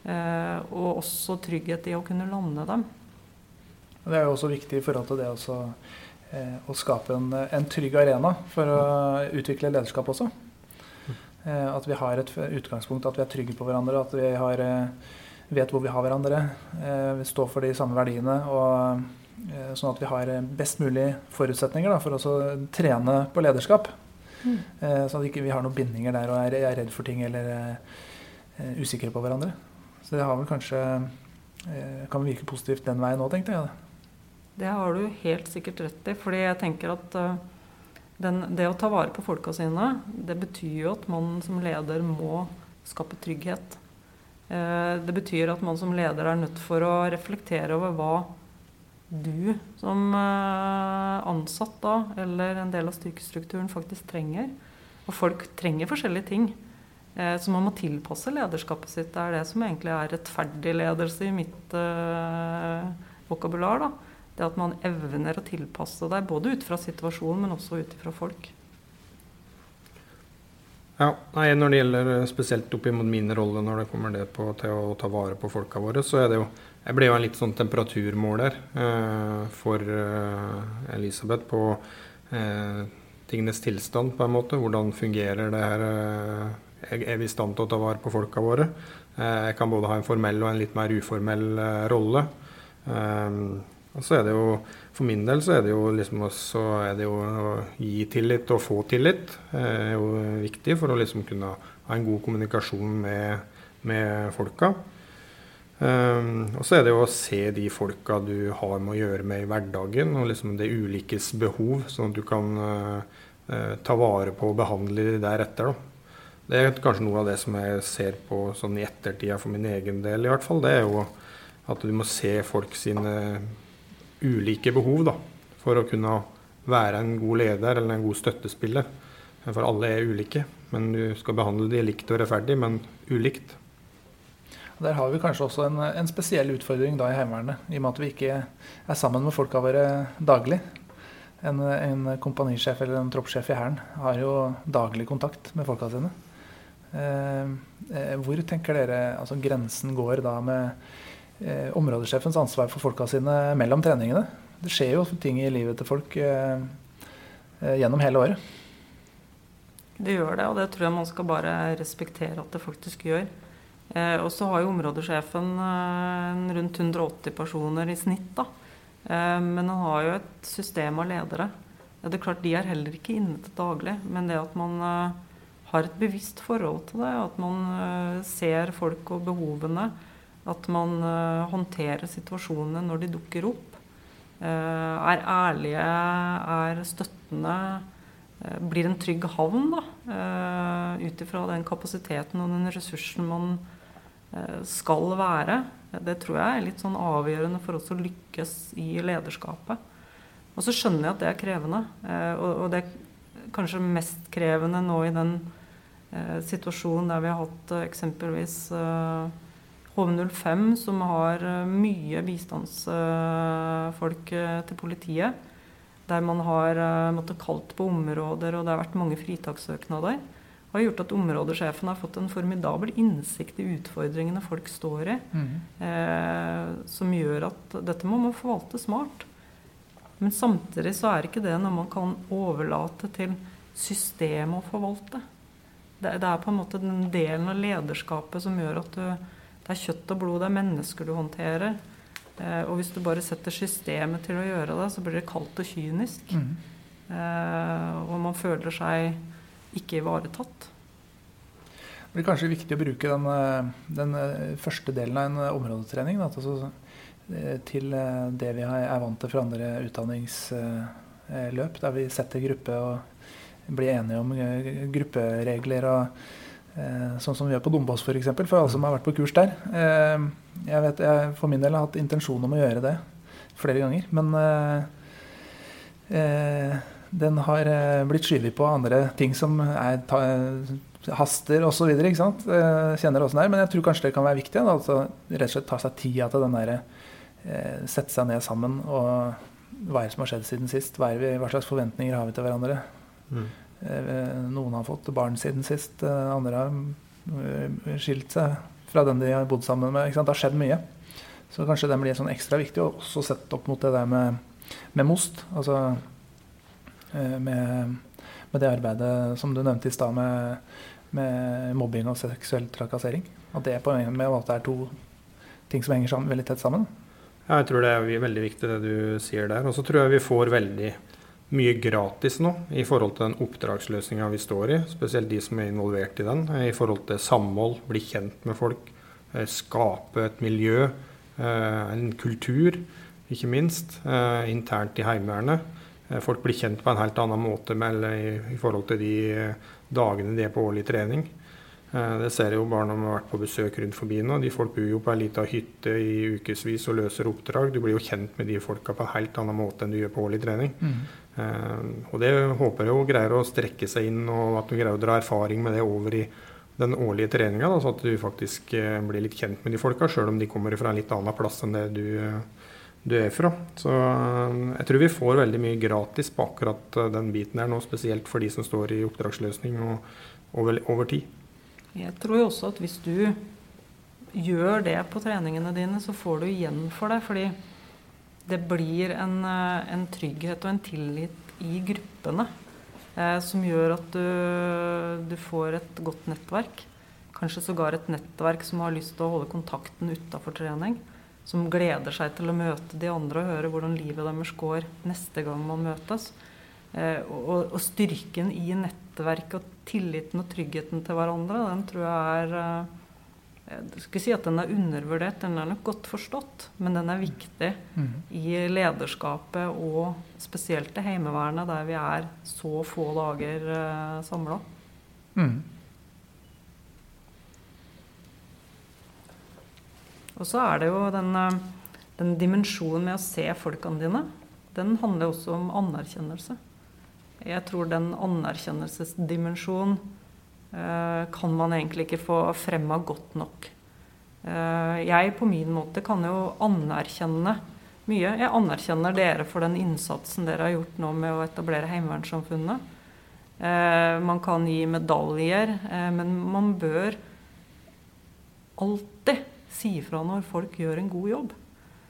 og også trygghet i å kunne lande dem. Det er jo også viktig i forhold til det også Eh, å skape en, en, trygg arena for å utvikle lederskap også. Eh, at vi har et utgangspunkt, at vi er trygge på hverandre, at vi har, eh, vet hvor vi har hverandre. Vi står for de samme verdiene. og Sånn at vi har best mulig forutsetninger da, for å trene på lederskap. Mm. Sånn at vi ikke har noen bindinger der og er, er redd for ting eller er usikre på hverandre. Så det har vel kanskje kan virke positivt den veien òg, tenkte jeg. Det har du helt sikkert rett i. fordi jeg tenker at uh, den, det å ta vare på folka sine, det betyr jo at man som leder må skape trygghet. Uh, det betyr at man som leder er nødt for å reflektere over hva du som uh, ansatt da, eller en del av styrkestrukturen faktisk trenger. Og folk trenger forskjellige ting. Så man må tilpasse lederskapet sitt. Det er det som egentlig er rettferdig ledelse i mitt vokabular. da. Det at man evner å tilpasse deg både ut fra situasjonen, men også ut fra folk. Ja, nei, Når det gjelder eh, spesielt opp mot min rolle når det kommer det på, til å ta vare på folka våre, så er det jo Jeg ble jo en litt sånn temperaturmåler eh, for eh, Elisabeth på eh, tingenes tilstand, på en måte. Hvordan fungerer det her? Eh, er vi i stand til å ta vare på folka våre? Eh, jeg kan både ha en formell og en litt mer uformell rolle. Og så er det jo, For min del så er det jo liksom også er det jo å gi tillit og få tillit. Er jo viktig for å liksom kunne ha en god kommunikasjon med, med folka. Um, og så er det jo å se de folka du har med å gjøre med i hverdagen, og liksom det ulikes behov, sånn at du kan uh, eh, ta vare på og behandle de deretter. Da. Det er kanskje noe av det som jeg ser på sånn i ettertida for min egen del, i hvert fall. Det er jo at du må se folk sine ulike behov da, for å kunne være en god leder eller en god støttespiller. For alle er ulike. Men du skal behandle de likt og rettferdig, men ulikt. Der har vi kanskje også en, en spesiell utfordring da i Heimevernet, i og med at vi ikke er sammen med folka våre daglig. En, en kompanisjef eller en troppssjef i Hæren har jo daglig kontakt med folka sine. Eh, eh hvor tenker dere altså grensen går da med eh, områdesjefens ansvar for folka sine mellom treningene? Det skjer jo ting i livet til folk eh, eh, gjennom hele året. Det gjør det, og det tror jeg man skal bare respektere at det faktisk gjør. Eh, og så har jo områdesjefen eh, rundt 180 personer i snitt. da. Eh, men han har jo et system av ledere. Ja, det er klart De er heller ikke inne til daglig, men det at man har et bevisst forhold til det, at man ser folk og behovene, at man eh, håndterer situasjonene når de dukker opp, er ærlige, er støttende, blir en trygg havn da, ut ifra den kapasiteten og den ressursen man Eh, skal være. Det tror jeg er litt sånn avgjørende for oss å lykkes i lederskapet. Og så skjønner jeg at det er krevende. Eh, og det er kanskje mest krevende nå i den eh, situasjonen der vi har hatt eksempelvis HV05, som har mye bistandsfolk til politiet. Der man har måttet kalt på områder, og det har vært mange fritakssøknader har gjort at områdesjefen har fått en formidabel innsikt i utfordringene folk står i. Mm. Eh, som gjør at dette må man forvalte smart. Men samtidig så er ikke det noe man kan overlate til systemet å forvalte. Det, det, er på en måte den delen av lederskapet som gjør at du, det er kjøtt og blod, det er mennesker du håndterer. Eh, og hvis du bare setter systemet til å gjøre det, så blir det kaldt og kynisk. Mm. Eh, og man føler seg ikke ivaretatt. Det blir kanskje viktig å bruke den, eh, den eh, første delen av en eh, områdetrening da, til det vi er vant til fra andre utdanningsløp, der vi setter gruppe og blir enige om grupperegler. og Sånn som vi gjør på Dombås f.eks., for, for alle som har vært på kurs der. Jeg vet, jeg for min del har hatt intensjon om å gjøre det flere ganger. Men den har eh, blitt skyvet på andre ting som er ta, haster osv. Kjenner åssen det er. Men jeg tror kanskje det kan være viktig. Da, altså, rett og slett ta seg tida til den derre eh, Sette seg ned sammen og hva er det som har skjedd siden sist? Hva, vi, hva slags forventninger har vi til hverandre? Mm. Eh, noen har fått barn siden sist. Andre har skilt seg fra den de har bodd sammen med. Det har skjedd mye. Så kanskje den blir sånn ekstra viktig, og også sett opp mot det der med, med most. Altså Eh, med, med, det arbeidet som du nevnte i stad, med, med, mobbing og seksuell trakassering. At det på en måte er to ting som henger sammen, veldig tett sammen. Ja, jeg tror det er veldig viktig det du sier der. Og så tror jeg vi får veldig mye gratis nå i forhold til den oppdragsløsninga vi står i. Spesielt de som er involvert i den. I forhold til samhold, bli kjent med folk, eh, skape et miljø, eh, en kultur, ikke minst, internt i Heimevernet. Eh, folk blir kjent på en helt annen måte med, i, forhold til de eh, dagene de er på årlig trening. Eh, det ser jeg jo bare når vi har vært på besøk rundt forbi nå. De folk bor jo på ei lita hytte i ukevis og løser oppdrag. Du blir jo kjent med de folka på en helt annen måte enn du gjør på årlig trening. Mm. Og det håper jeg jo greier å strekke seg inn, og at du greier å dra erfaring med det over i den årlige treninga, så at du faktisk blir litt kjent med de folka, sjøl om de kommer fra en litt annen plass enn det du du er fra. Så eh, jeg tror vi får veldig mye gratis på akkurat eh, den biten her nå, spesielt for de som står i oppdragsløsning og over, over tid. Jeg tror jo også at hvis du gjør det på treningene dine, så får du igjen for det. Fordi det blir en, eh, en trygghet og en tillit i gruppene eh, som gjør at du, du, får et godt nettverk. Kanskje sågar et nettverk som har lyst til å holde kontakten utafor trening som gleder seg til å møte de andre og høre hvordan livet deres går neste gang man møtes. Eh, og, og, styrken i nettverket og tilliten og tryggheten til hverandre, den tror jeg er Jeg skal si at den er undervurdert, den er nok godt forstått. Men den er viktig Mm. i lederskapet og spesielt i Heimevernet, der vi er så få dager eh, samla. Mm. Og så er det jo den, eh, den dimensjonen med å se folkene dine. Den handler også om anerkjennelse. Jeg tror den anerkjennelsesdimensjonen kan man egentlig ikke få fremma godt nok. Eh, jeg på min måte kan jo anerkjenne mye. Jeg anerkjenner dere for den innsatsen dere har gjort nå med å etablere Heimevernssamfunnet. Eh, man kan gi medaljer, eh, men man bør alltid si ifra når folk gjør en god jobb.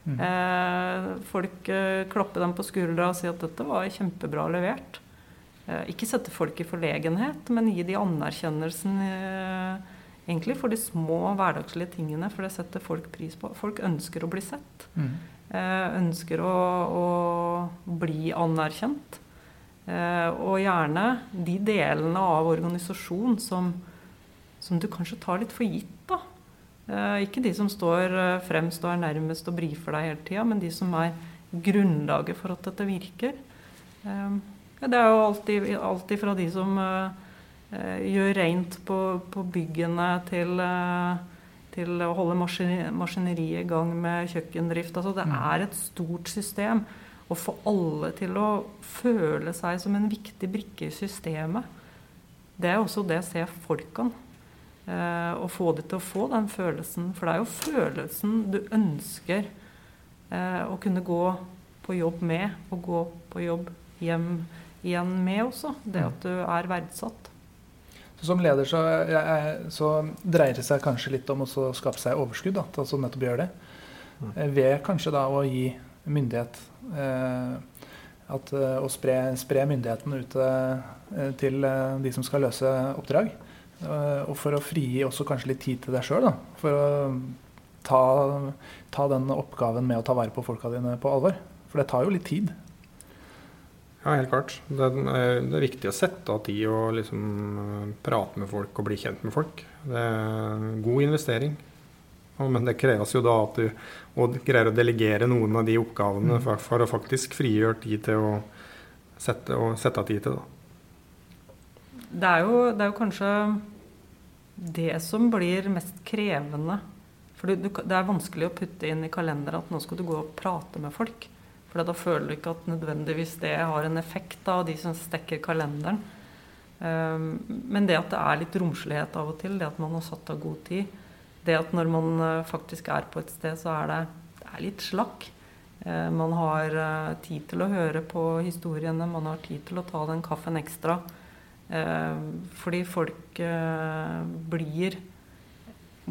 Mm. Eh, folk eh, klapper dem på skuldra og sier at dette var kjempebra levert. Eh, ikke sette folk i forlegenhet, men gi de anerkjennelsen eh, egentlig for de små hverdagslige tingene, for det setter folk pris på. Folk ønsker å bli sett. Mm. Eh, ønsker å, å bli anerkjent. Og gjerne de delene av organisasjonen som, som du kanskje tar litt for gitt. da. Ikke de som står fremst og er nærmest og brifer deg hele tida, men de som er grunnlaget for at dette virker. Ja, det er jo alltid, alltid fra de som eh, gjør rent på, på byggene, til, uh, til å holde maskineri, maskineriet i gang med kjøkkendrift. Altså, det Mm. er et stort system. Å få alle til å føle seg som en viktig brikke i systemet, det er også det ser se folkene. Eh, og få de til å få den følelsen. For det er jo følelsen du ønsker eh, å kunne gå på jobb med, og gå på jobb hjem igjen med også. Det at du er verdsatt. Så som leder så, jeg, så dreier det seg kanskje litt om å skape seg overskudd. Da, altså nettopp gjøre det. Mm. Eh, Ved kanskje da å gi myndighet eh, at, eh, Å spre, spre myndigheten ut eh, til de som skal løse oppdrag. Eh, og for å frigi også kanskje litt tid til deg sjøl. For å ta, ta den oppgaven med å ta vare på folka dine på alvor. For det tar jo litt tid. Ja, helt klart. Det er, det er viktig å sette av tid og liksom eh, prate med folk og bli kjent med folk. Det er en god investering. Men det kreves jo da at du og greier å delegere noen av de oppgavene Mm. for, for å faktisk frigjøre tid til å sette, og sette av tid til det. Det er, jo, det er jo kanskje det som blir mest krevende. For det er vanskelig å putte inn i kalenderen at nå skal du gå og prate med folk. For da føler du ikke at nødvendigvis det har en effekt av de som stekker kalenderen. Um, men det at det er litt romslighet av og til, det at man har satt av god tid, det at når man uh, faktisk er på et sted, så er det, det er litt slakk. Eh, man har uh, tid til å høre på historiene, man har tid til å ta den kaffen ekstra. Eh, fordi folk eh, blir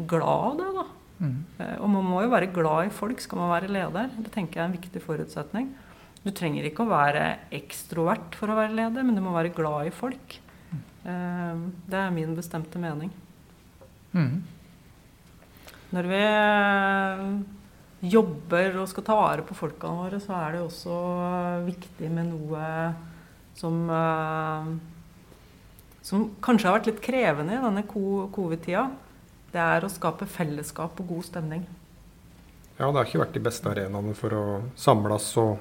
glad av det, da. Mm. Eh, og man må jo være glad i folk skal man være leder. Det tenker jeg er en viktig forutsetning. Du trenger ikke å være ekstrovert for å være leder, men du må være glad i folk. Mm. det er min bestemte mening. Mm. Når vi eh, jobber og skal ta vare på folkene våre, så er det også viktig med noe som som kanskje har vært litt krevende i denne covid-tida. Det er å skape fellesskap og god stemning. Ja, det har ikke vært de beste arenaene for å samles og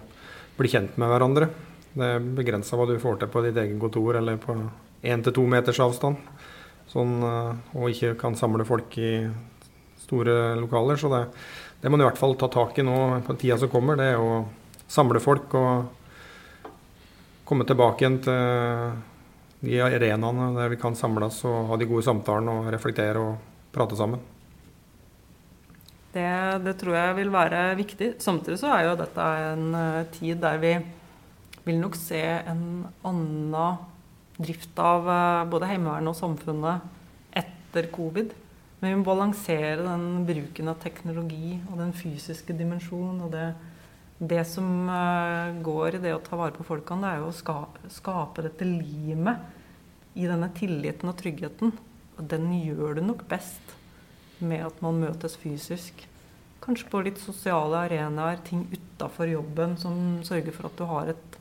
bli kjent med hverandre. Det er begrensa hva du får til på ditt eget kontor eller på én til to meters avstand. Sånn, eh, og ikke kan samle folk i store lokaler. Så det, det må man i hvert fall ta tak i nå på tida som kommer. Det er å samle folk og komme tilbake igjen til de arenaene der vi kan samles og ha de gode samtalene og reflektere og prate sammen. Det, det tror jeg vil være viktig. Samtidig så er jo dette en eh, tid der vi vil nok se en annen drift av eh, både Heimevernet og samfunnet etter covid. Men vi må balansere den bruken av teknologi og den fysiske dimensjonen. Og det, det som eh, går i det å ta vare på folkene, det er jo å skape, skape dette limet i denne tilliten og tryggheten. Den gjør du nok best med at man møtes fysisk. Kanskje på litt sosiale arenaer, ting utafor jobben som sørger for at du har et,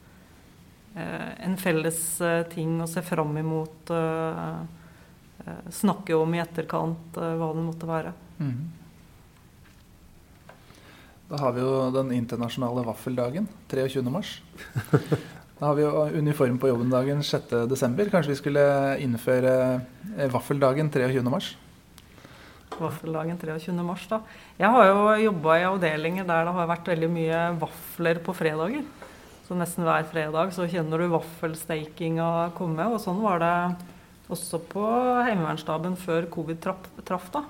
eh, en felles eh, ting å se fram imot, eh, snakke om i etterkant, eh, hva det måtte være. Mm. Da har vi jo den internasjonale vaffeldagen, 23. Da har vi jo uniform på jobben-dagen 6.12. Kanskje vi skulle innføre eh, vaffeldagen 23. mars? Vaffeldagen 23. mars, da. Jeg har jo jobba i avdelinger der det har vært veldig mye vafler på fredager. Så nesten hver fredag så kjenner du vaffelstakinga komme. Og sånn var det også på Heimevernsstaben før covid traff, da.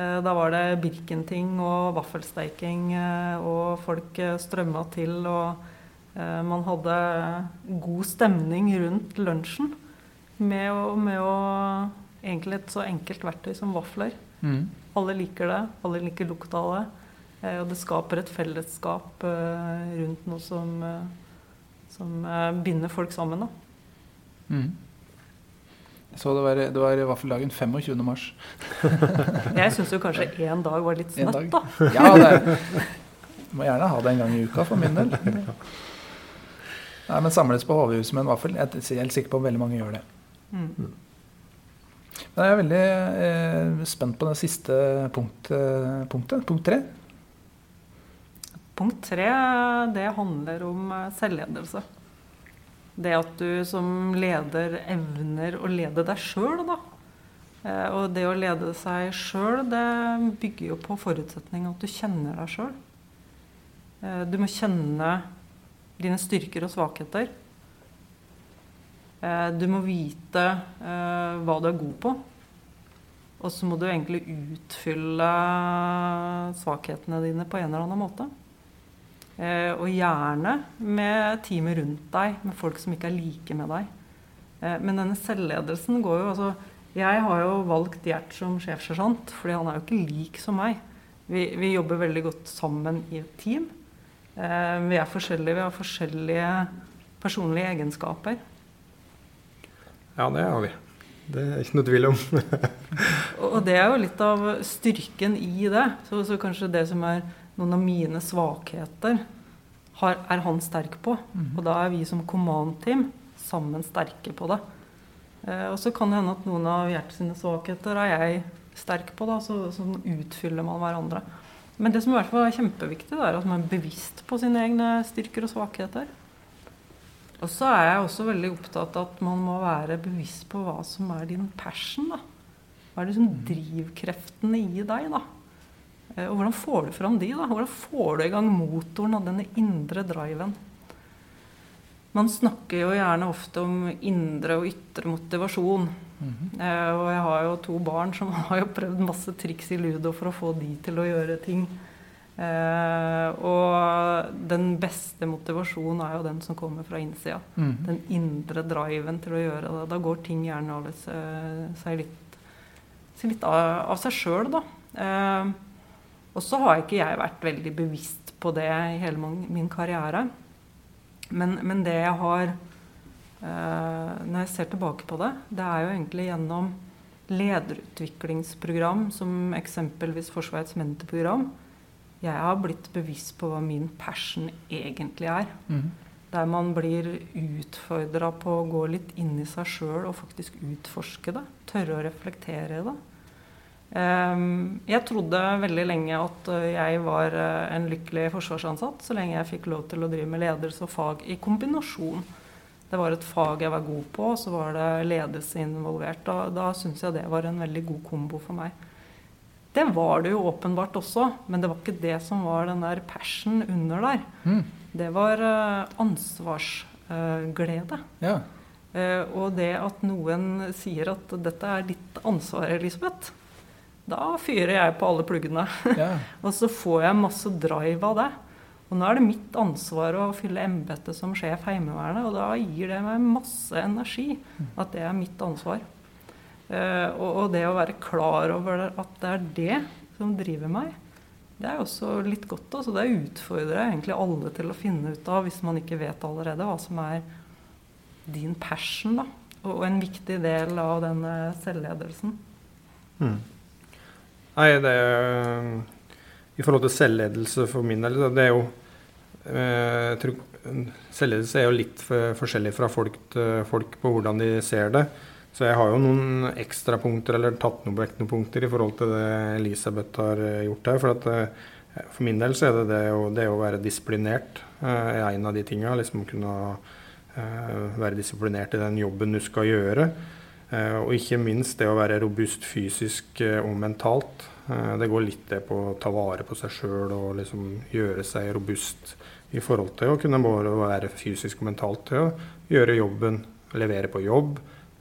Eh, da var det birkenting og vaffelsteiking, eh, og folk strømma til. og man hadde god stemning rundt lunsjen med å, med å Egentlig et så enkelt verktøy som vafler. Mm. Alle liker det. Alle liker lukta av det. Eh, og det skaper et fellesskap eh, rundt noe som, som binder folk sammen. Mm. Så det var, det var vaffeldagen 25. mars. jeg syns jo kanskje én dag var litt snøtt, da. Ja, det er. må gjerne ha det en gang i uka for min del. Nei, men samles på HV-huset med en vaffel. Jeg er helt sikker på at veldig mange gjør det. Mm. Men jeg er veldig eh, spent på det siste punkt, eh, punktet. Punkt tre. Punkt tre det handler om eh, selvledelse. Det at du som leder evner å lede deg sjøl, da. Eh, og det å lede seg sjøl, det bygger jo på forutsetning at du kjenner deg sjøl. Du må kjenne dine styrker og svakheter. Eh, du må vite eh, hva du er god på. Og så må du egentlig utfylle svakhetene dine på en eller annen måte. Eh, og gjerne med teamet rundt deg, med folk som ikke er like med deg. Men denne selvledelsen går jo altså Jeg har jo valgt Gjert som sjefsersjant, fordi han er jo ikke lik som meg. Vi, vi jobber veldig godt sammen i et team. Eh, vi er forskjellige, vi har forskjellige personlige egenskaper. Ja, det har vi. Det er ikke noe tvil om. og det er jo litt av styrken i det. Så, så, kanskje det som er noen av mine svakheter, har, er han sterk på. Mm. Og da er vi som command-team sammen sterke på det. Eh, og så kan det hende at noen av Gjert sine svakheter er jeg sterk på. da, Så, så utfyller man hverandre. Men det som i hvert fall er kjempeviktig, er at man er bevisst på sine egne styrker og svakheter. Og så er jeg også veldig opptatt av at man må være bevisst på hva som er din passion. da. Hva er liksom drivkreftene i deg? da? Eh, og hvordan får du fram de? da? Hvordan får du i gang motoren og denne indre driven? Man snakker jo gjerne ofte om indre og ytre motivasjon. Mm -hmm. og jeg har jo to barn som har jo prøvd masse triks i ludo for å få de til å gjøre ting. Uh, og den beste motivasjonen er jo den som kommer fra innsida. Mm. Den indre driven til å gjøre det. Da går ting gjerne av seg litt, litt av, av, seg sjøl, da. Og så har ikke jeg vært veldig bevisst på det i hele min karriere. Men, men det jeg har Eh, når jeg ser tilbake på det, det er jo egentlig gjennom lederutviklingsprogram som eksempelvis Forsvarets mentorprogram, jeg har blitt bevisst på hva min passion egentlig er. Mm. Der man blir utfordra på å gå litt inn i seg sjøl og faktisk utforske det. Tørre å reflektere i det. Um, jeg trodde veldig lenge at jeg var eh, en lykkelig forsvarsansatt så lenge jeg fikk lov til å drive med ledelse og fag i kombinasjon. Det var et fag jeg var god på, og så var det ledelse involvert. Da, da syns jeg det var en veldig god kombo for meg. Det var det jo åpenbart også, men det var ikke det som var den der passion under der. Mm. Det var uh, ansvarsglede. Uh, ja. uh, og det at noen sier at 'dette er ditt ansvar, Elisabeth', da fyrer jeg på alle pluggene. Ja. og så får jeg masse drive av det. Og nå er det mitt ansvar å fylle embetet som sjef Heimevernet, og da gir det meg masse energi at det er mitt ansvar. Uh, og, det å være klar over at det er det som driver meg, det er også litt godt. Altså. Det utfordrer jeg egentlig alle til å finne ut av, hvis man ikke vet allerede hva som er din passion. da. Og, en viktig del av denne selvledelsen. Mm. Nei, det i forhold til selvledelse for min del, det er jo tror, Selvledelse er jo litt for, forskjellig fra folk til folk på hvordan de ser det. Så jeg har jo noen ekstrapunkter, eller tatt noen vektepunkter i forhold til det Elisabeth har eh, gjort her. For, at, eh, for min del så er det det å, det å være disiplinert er en av de tinga. Liksom kunne være disiplinert i den jobben du skal gjøre. Og ikke minst det å være robust fysisk og mentalt. Det går litt det på å ta vare på seg sjøl og liksom gjøre seg robust i forhold til å kunne både være fysisk og mentalt til å gjøre jobben, levere på jobb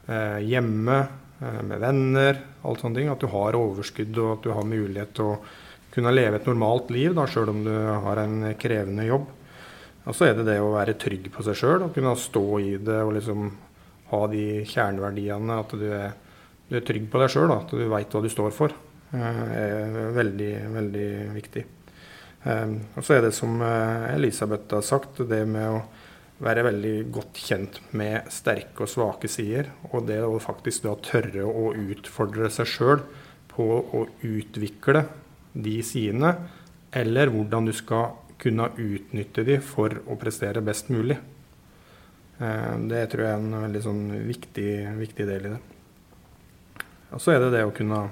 Eh, hjemme, eh, med venner, alt sånne ting. At du har overskudd og at du har mulighet til å kunne leve et normalt liv, da, sjøl om du har en krevende jobb. Og så er det det å være trygg på seg sjøl og kunne stå i det og liksom ha de kjerneverdiene. At du er, du er trygg på deg sjøl, at du veit hva du står for. Det eh, er veldig, veldig viktig. Og så er det som Elisabeth har sagt, det med å være veldig godt kjent med sterke og svake sider. Og det å faktisk da tørre å utfordre seg sjøl på å utvikle de sidene, eller hvordan du skal kunne utnytte de for å prestere best mulig. Eh, det tror jeg er en veldig sånn viktig, viktig del i det. Og så er det det å kunne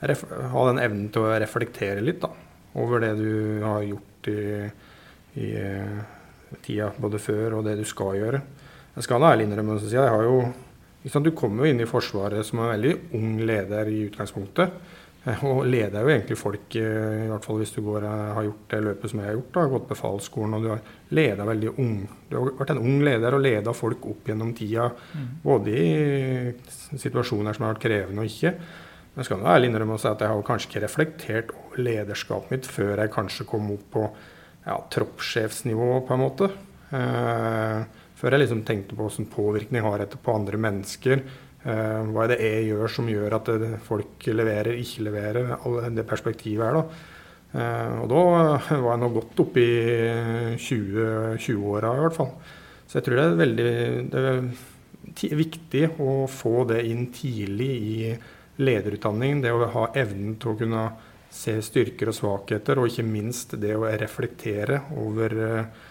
ha den evnen til å reflektere litt da, over det du har gjort i, i tida både før og det du skal gjøre. Jeg skal ærlig innrømme si jeg har jo liksom, Du kommer jo inn i Forsvaret som en veldig ung leder i utgangspunktet. Eh, og leder jo egentlig folk, eh, i hvert fall hvis du går, eh, har gjort det løpet som jeg har gjort, da, gått befalsskolen, og du har leda veldig ung. Du har vært en ung leder og leda folk opp gjennom tida, mm. både i situasjoner som har vært krevende og ikke. Jeg skal ærlig innrømme å si at jeg har kanskje ikke reflektert over lederskapet mitt før jeg kanskje kom opp på ja, troppssjefsnivå, på en måte. Eh, før jeg liksom tenkte på hvilken påvirkning har dette på andre mennesker. Eh, hva er det jeg gjør som gjør at folk leverer, ikke leverer. Alle det perspektivet her, da. Eh, og da var jeg nå godt oppe i 20-åra 20 i hvert fall. Så jeg tror det er veldig det er viktig å få det inn tidlig i lederutdanning. Det å ha evnen til å kunne se styrker og svakheter, og ikke minst det å reflektere over eh,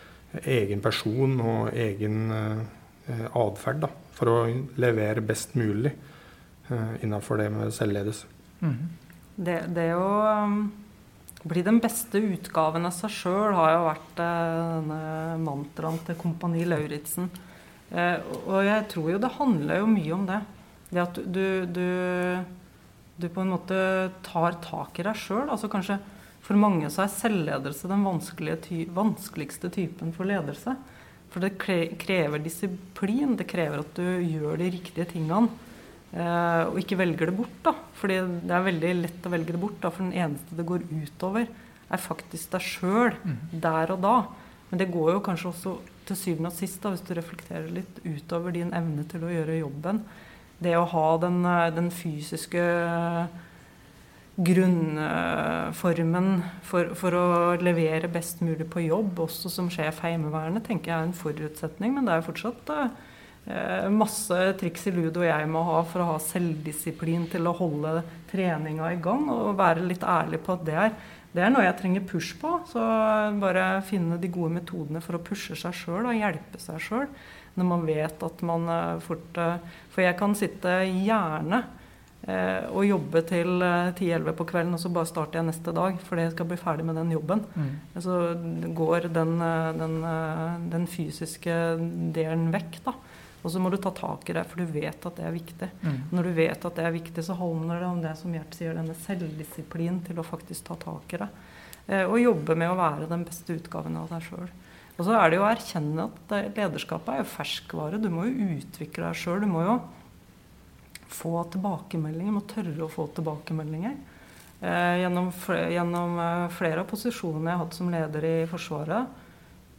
egen person og egen eh, atferd for å levere best mulig eh, innenfor det med selvledelse. Mm det, det, å um, bli den beste utgaven av seg sjøl har jo vært denne mantraen til Kompani Lauritzen. og jeg tror jo det handler jo mye om det. Det at du, du du på en måte tar tak i deg sjøl. Altså kanskje for mange så er selvledelse den ty vanskeligste typen for ledelse. For det krever disiplin. Det krever at du gjør de riktige tingene. Eh, og ikke velger det bort. da. Fordi det er veldig lett å velge det bort. da, For den eneste det går utover, er faktisk deg sjøl. Mm. Der og da. Men det går jo kanskje også til syvende og sist, da, hvis du reflekterer litt, utover din evne til å gjøre jobben det å ha den, eh, den fysiske grunnformen for, for, å levere best mulig på jobb, også som sjef Heimevernet, tenker jeg er en forutsetning. Men det er fortsatt eh, masse triks i ludo jeg må ha for å ha selvdisiplin til å holde treninga i gang, og være litt ærlig på at det er, det er noe jeg trenger push på. Så bare finne de gode metodene for å pushe seg sjøl og hjelpe seg sjøl når man vet at man eh, fort eh, For jeg kan sitte gjerne eh, og jobbe til 10-11 på kvelden, og så bare starter jeg neste dag fordi jeg skal bli ferdig med den jobben. Mm. Så går den, den, den, fysiske delen vekk, da. Og så må du ta tak i det, for du vet at det er viktig. Mm. Når du vet at det er viktig, så handler det om det som Gjert sier, denne selvdisiplin til å faktisk ta tak i det. og jobbe med å være den beste utgaven av deg sjøl. Og så er det jo å erkjenne at lederskapet er jo ferskvare. Du må jo utvikle deg sjøl. Du må jo få tilbakemeldinger. Du må tørre å få tilbakemeldinger. Eh, gjennom, flere, gjennom, eh, flere av posisjonene jeg har hatt som leder i Forsvaret,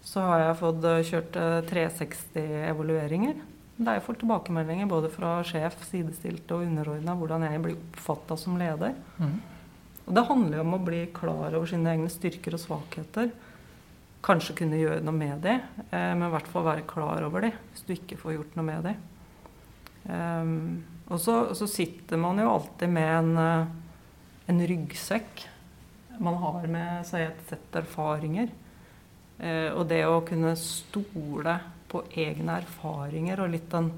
så har jeg fått eh, kjørt 360-evalueringer. Det er får tilbakemeldinger både fra sjef, sidestilte og underordna hvordan jeg blir oppfatta som leder. Mm. Og det handler jo om å bli klar over sine egne styrker og svakheter kanskje kunne gjøre noe med det, eh, men i hvert fall være klar over det hvis du ikke får gjort noe med det. Um, og så, så, sitter man jo alltid med en, eh, en ryggsekk. Man har med seg et sett erfaringer. Uh, og det å kunne stole på egne erfaringer og litt den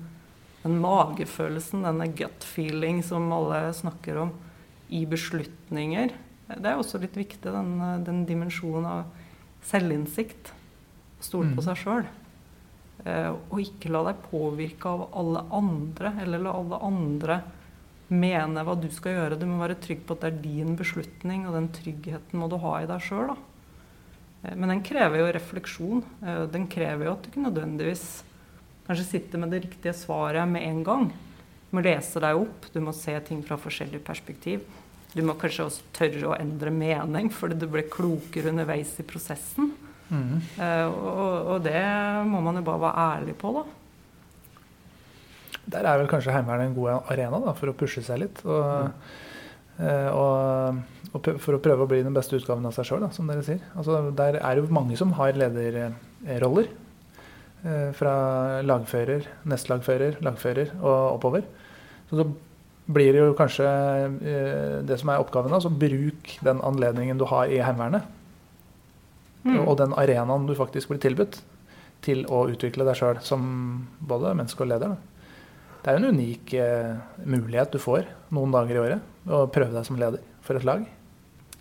den magefølelsen, denne gut feeling som alle snakker om i beslutninger. Det er også litt viktig, den, den dimensjonen av selvinnsikt. Stole på mm. seg sjøl. Eh, og ikke la deg påvirke av alle andre, eller la alle andre mene hva du skal gjøre. Du må være trygg på at det er din beslutning, og den tryggheten må du ha i deg sjøl. Eh, men den krever jo refleksjon. Eh, den krever jo at du ikke nødvendigvis kanskje sitter med det riktige svaret med en gang. Du må lese deg opp, du må se ting fra forskjellig perspektiv. Du må kanskje også tørre å endre mening, fordi du blir klokere underveis i prosessen. Mm. Uh, og, og, det må man jo bare være ærlig på, da. Der er vel kanskje Heimevernet en god arena da, for å pushe seg litt. Og, mm. uh, og, og, for å prøve å bli den beste utgaven av seg sjøl, som dere sier. Altså, der er jo mange som har lederroller. Uh, fra lagfører, nestlagfører, lagfører og oppover. Så da blir det jo kanskje eh, det som er oppgaven. Altså bruk den anledningen du har i Heimevernet. Mm. Og den arenaen du faktisk blir tilbudt til å utvikle deg sjøl som både menneske og leder. Det er jo en unik eh, mulighet du får noen dager i året. Å prøve deg som leder for et lag.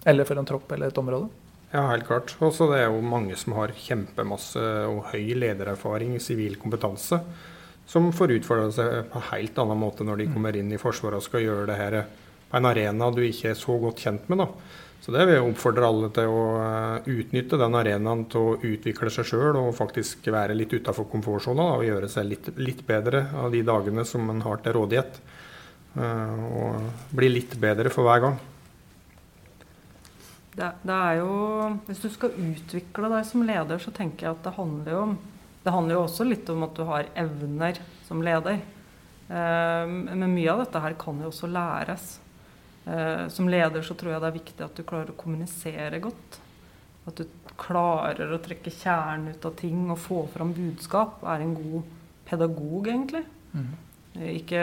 Eller for en tropp eller et område. Ja, helt klart. Også det er jo mange som har kjempemasse og høy ledererfaring, sivil kompetanse som får utfordre seg på en helt annen måte når de mm. kommer inn i Forsvaret og skal gjøre det her på en arena du ikke er så godt kjent med. da. Så det vil jeg oppfordre alle til å eh, utnytte den arenaen til å utvikle seg sjøl og faktisk være litt utafor komfortsona og gjøre seg litt, litt, bedre av de dagene som en har til rådighet. Eh, og bli litt bedre for hver gang. Det, det, er jo Hvis du skal utvikle deg som leder, så tenker jeg at det handler jo om det handler jo også litt om at du har evner som leder. Eh, men mye av dette her kan jo også læres. Eh, som leder så tror jeg det er viktig at du klarer å kommunisere godt. At du klarer å trekke kjernen ut av ting og få fram budskap. Er en god pedagog, egentlig. Mm. Ikke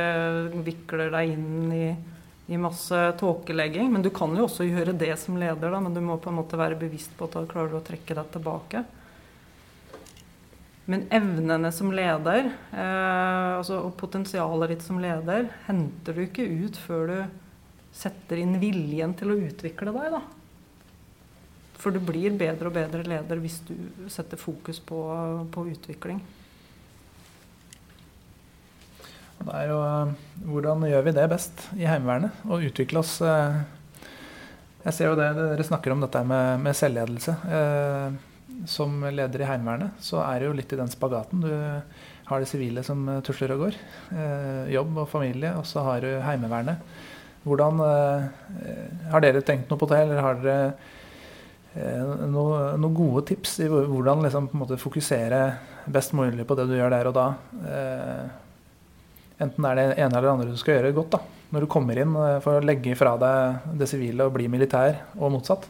vikler deg inn i, i masse tåkelegging. Men du kan jo også gjøre det som leder, da, men du må på en måte være bevisst på at du klarer å trekke deg tilbake. Men evnene som leder, eh, altså, og potensialet ditt som leder, henter du ikke ut før du setter inn viljen til å utvikle deg. da. For du blir bedre og bedre leder hvis du setter fokus på, på utvikling. Det er jo, eh, hvordan gjør vi det best i Heimevernet? Å utvikle oss eh, Jeg ser jo det, Dere snakker om dette med, med selvledelse. Eh, som leder i Heimevernet, så er det jo litt i den spagaten. Du har det sivile som eh, tusler og går. Eh, jobb og familie, og så har du Heimevernet. Hvordan eh, Har dere tenkt noe på det, eller har dere eh, noen noe gode tips i hvordan liksom, måte, fokusere best mulig på det du gjør der og da? Eh, enten det er det ene eller det andre du skal gjøre godt da, når du kommer inn eh, for å legge fra deg det sivile og bli militær, og motsatt.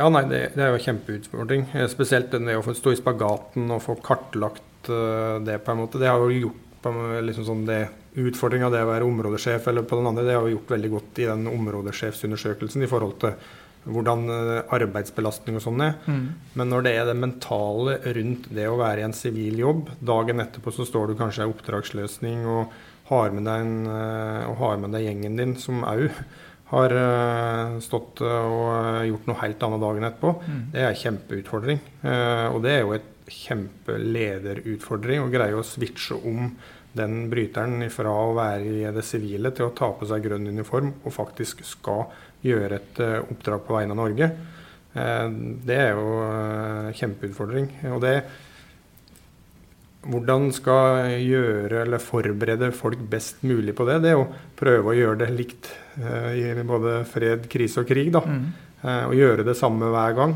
Ja, nei, det, det er jo en kjempeutfordring. Eh, spesielt det å få stå i spagaten og få kartlagt uh, det på en måte. Det har jo gjort på liksom sånn det Utfordringa det å være områdesjef eller på den andre, det har vi gjort veldig godt i den områdesjefsundersøkelsen i forhold til hvordan uh, arbeidsbelastning og sånn er. Mm. Men når det er det mentale rundt det å være i en sivil jobb, dagen etterpå så står du kanskje i oppdragsløsning og har med deg, en, og har med deg gjengen din, som òg har uh, stått og gjort noe helt annet dagen etterpå. Mm. Det er en kjempeutfordring. Og det er jo et kjempelederutfordring å greie å switche om den bryteren fra å være i det sivile til å ta på seg grønn uniform og faktisk skal gjøre et oppdrag på vegne av Norge. det er jo en kjempeutfordring. Og det hvordan skal gjøre eller forberede folk best mulig på det, det er å prøve å gjøre det likt uh, i både fred, krise og krig. da. Mm. Uh, og gjøre det samme hver gang.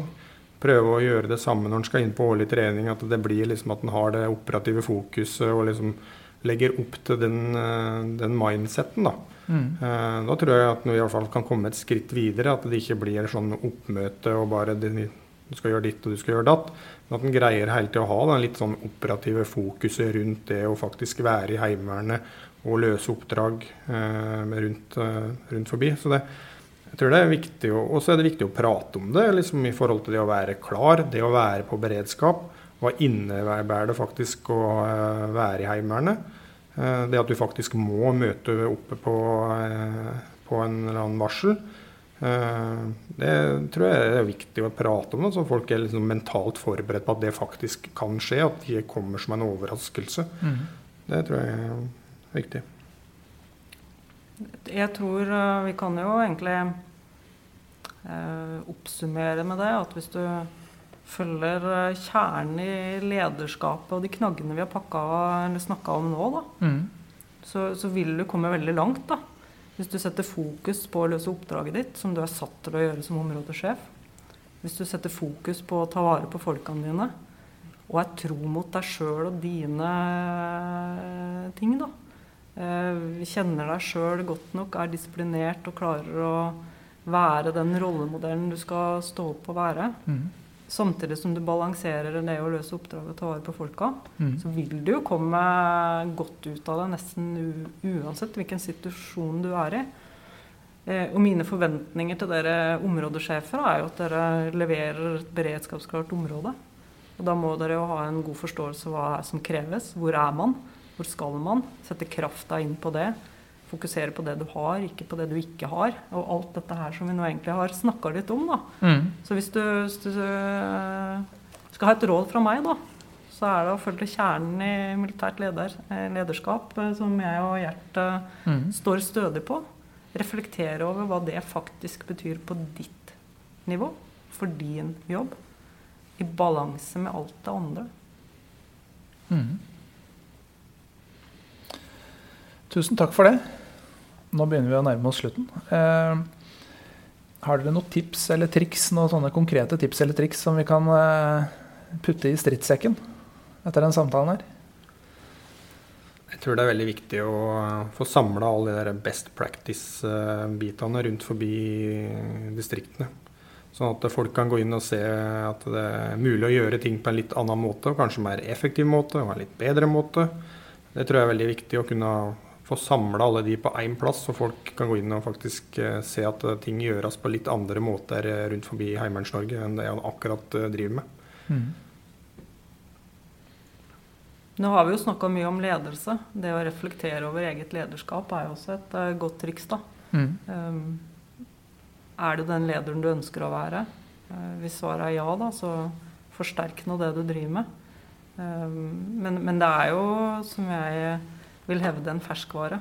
Prøve å gjøre det samme når en skal inn på årlig trening. At det blir liksom at en har det operative fokuset og liksom legger opp til den, uh, den mindseten. Da. Mm. da tror jeg at en i hvert fall kan komme et skritt videre. At det ikke blir sånn oppmøte og bare du skal gjøre ditt og du skal gjøre datt. At en greier hele tida å ha den litt sånn operative fokuset rundt det å faktisk være i Heimevernet og løse oppdrag eh, rundt, eh, rundt, forbi. Så det, jeg tror det er viktig, Og så er det viktig å prate om det liksom i forhold til det å være klar, det å være på beredskap. Hva innebærer det faktisk å eh, være i Heimevernet? Eh, det at du faktisk må møte oppe på, på en eller annen varsel, det tror jeg er viktig å prate om, så folk er liksom mentalt forberedt på at det faktisk kan skje. At de kommer som en overraskelse. Mm. Det tror jeg er viktig. Jeg tror vi kan jo egentlig oppsummere med det at hvis du følger eh, kjernen i lederskapet og de knaggene vi har snakka om nå, da, mm. så, så, vil du komme veldig langt. da. Hvis du setter fokus på å løse oppdraget ditt, som du er satt til å gjøre som områdesjef. Hvis du setter fokus på å ta vare på folkene dine, og er tro mot deg sjøl og dine eh, ting, da. Eh, kjenner deg sjøl godt nok, er disiplinert og klarer å være den rollemodellen du skal stå opp og være. Mm samtidig som du balanserer det å løse oppdraget og ta vare på folka, mm. så vil du jo komme godt ut av det nesten uansett hvilken situasjon du er i. Eh, og mine forventninger til dere områdesjefer er jo at dere leverer et beredskapsklart område. Og da må dere jo ha en god forståelse av hva som kreves. Hvor er man? Hvor skal man? Sette krafta inn på det fokusere på det du har, ikke på det du ikke har. Og alt dette her som vi nå egentlig har snakka litt om. da. Mm. Så hvis du, hvis du, skal ha et råd fra meg, da, så er det å følge kjernen i militært leder, eh, lederskap, eh, som jeg og Gjert mm. står stødig på. Reflektere over hva det faktisk betyr på ditt nivå, for din jobb. I balanse med alt det andre. Mm. Tusen takk for det. Nå begynner vi å nærme oss slutten. Eh, har dere noen tips eller triks, noen sånne konkrete tips eller triks som vi kan eh, putte i stridssekken etter den samtalen her? Jeg tror det er veldig viktig å få samla alle de der best practice-bitene rundt forbi distriktene. Sånn at folk kan gå inn og se at det er mulig å gjøre ting på en litt annen måte, og kanskje mer effektiv måte og en litt bedre måte. Det tror jeg er veldig viktig å kunne få samla alle de på én plass, så folk kan gå inn og faktisk eh, se at eh, ting gjøres på litt andre måter eh, rundt forbi Heimeverns-Norge enn det han akkurat driver med. Mm. Nå har vi jo snakka mye om ledelse. Det å reflektere over eget lederskap er jo også et godt triks. da. Mm. Um, er du den lederen du ønsker å være? Uh, hvis svaret er ja, da, så forsterk nå det du driver med. Um, men, men, det er jo, som jeg vil hevde en ferskvare.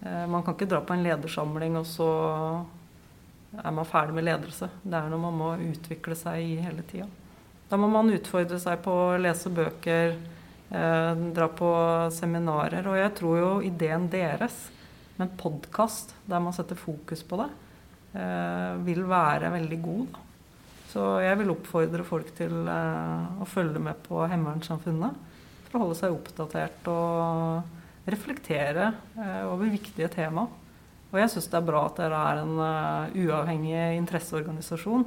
Eh, man kan ikke dra på en ledersamling, og så er man ferdig med ledelse. Det er noe man må utvikle seg i hele tida. Da må man utfordre seg på å lese bøker, eh, dra på seminarer. Og jeg tror jo ideen deres med en podkast der man setter fokus på det, eh, vil være veldig god. Så jeg vil oppfordre folk til å følge med på Heimevernssamfunnet for å holde seg oppdatert og reflektere eh, over viktige tema. Og jeg syns det er bra at dere er en uh, uavhengig interesseorganisasjon,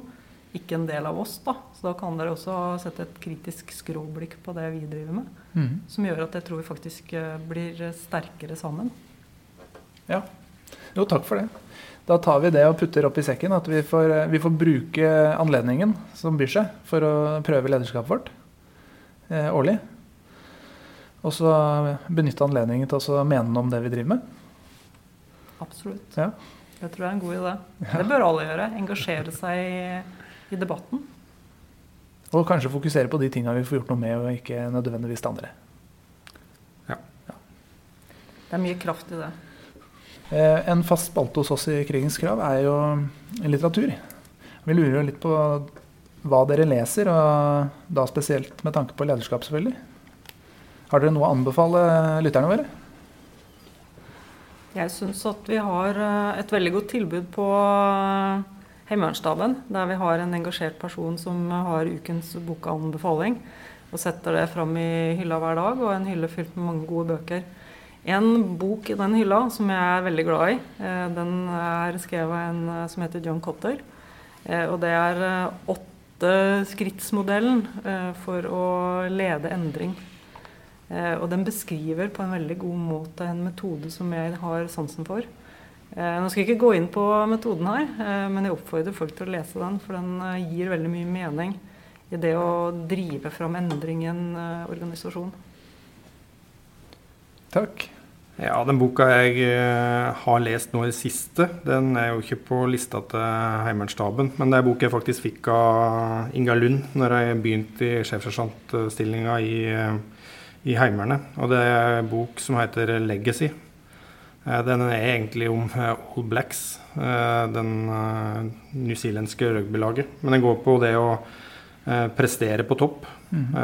ikke en del av oss. da. Så da kan dere også sette et kritisk skråblikk på det vi driver med. Mm. Som gjør at jeg tror vi faktisk uh, blir sterkere sammen. Ja. Jo, takk for det. Da tar vi det og putter opp i sekken. At vi får, vi får bruke anledningen som byr seg, for å prøve lederskapet vårt eh, årlig. Og så benytte anledningen til å mene noe om det vi driver med. Absolutt. Ja. Det tror jeg er en god idé. Ja. Det bør alle gjøre. Engasjere seg i, i, debatten. Og kanskje fokusere på de tinga vi får gjort noe med, og ikke nødvendigvis det andre. Ja. ja. Det er mye kraft i det. Eh, en fast spalte hos oss i Krigens krav er jo litteratur. Vi lurer jo litt på hva dere leser, og da spesielt med tanke på lederskap, selvfølgelig. Har dere noe å anbefale lytterne våre? Jeg syns at vi har eh, et veldig godt tilbud på eh, Heimevernsstaben. Der vi har en engasjert person som har ukens bokanbefaling. Og setter det fram i hylla hver dag, og en hylle fylt med mange gode bøker. En bok i den hylla som jeg er veldig glad i, eh, den er skrevet av en som heter John Cotter. Og det er åtte skrittsmodellen for å lede endring. Eh, og den beskriver på en veldig god måte en metode som jeg har sansen for. Eh, nå skal jeg ikke gå inn på metoden her, eh, men jeg oppfordrer folk til å lese den. For den gir veldig mye mening i det å drive fram endring i en organisasjon. Takk. Ja, den boka jeg har lest nå i det siste, den er jo ikke på lista til Heimevernsstaben. Men det er bok jeg faktisk fikk av Inga Lund når jeg begynte i sjefsersjantstillinga i, i Heimevernet. Og det er en bok som heter 'Legacy'. Eh, den er egentlig om All Blacks, den newzealandske rugbylaget. Men den går på det å prestere på topp. Mm.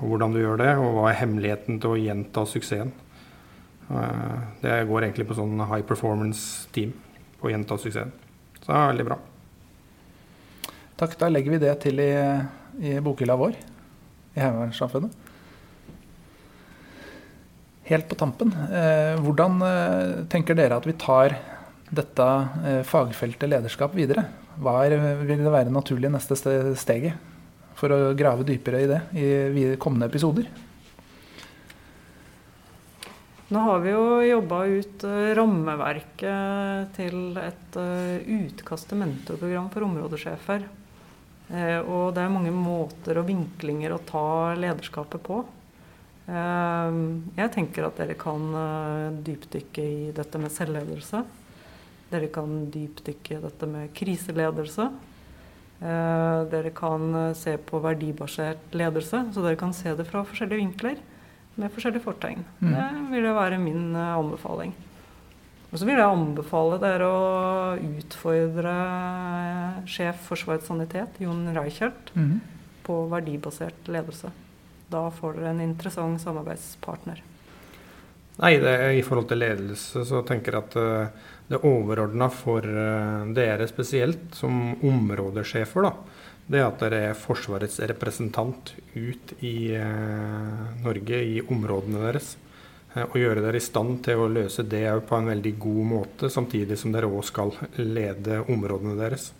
Hvordan du gjør det, og hva er hemmeligheten til å gjenta suksessen. Eh, det går egentlig på sånn high performance-team på å gjenta suksessen. Så det er veldig bra. Takk. Da legger vi det til i, i bokhylla vår i Heimevernssamfunnet. Helt på tampen, eh, hvordan eh, tenker dere at vi tar dette eh, fagfeltet lederskap videre? Hva er, vil det være naturlig neste steget for å grave dypere i det i kommende episoder? Nå har vi jo jobba ut rammeverket til et utkast til mentorprogram for områdesjefer. Og det er mange måter og vinklinger å ta lederskapet på. Jeg tenker at dere kan dypdykke i dette med selvledelse. Dere kan dypdykke i dette med kriseledelse. dere kan se på verdibasert ledelse, så dere kan se det fra forskjellige vinkler med forskjellige fortegn. Mm. Det vil være min anbefaling. Og så vil jeg anbefale dere å utfordre sjef Forsvarets sanitet, Jon Reichert, mm. på verdibasert ledelse. Da får dere en interessant samarbeidspartner. Nei, det, I forhold til ledelse så tenker jeg at uh, det overordna for dere spesielt, som områdesjefer, da, det at dere er Forsvarets representant ut i eh, Norge, i områdene deres. Eh, og gjøre dere i stand til å løse det på en veldig god måte, samtidig som dere òg skal lede områdene deres.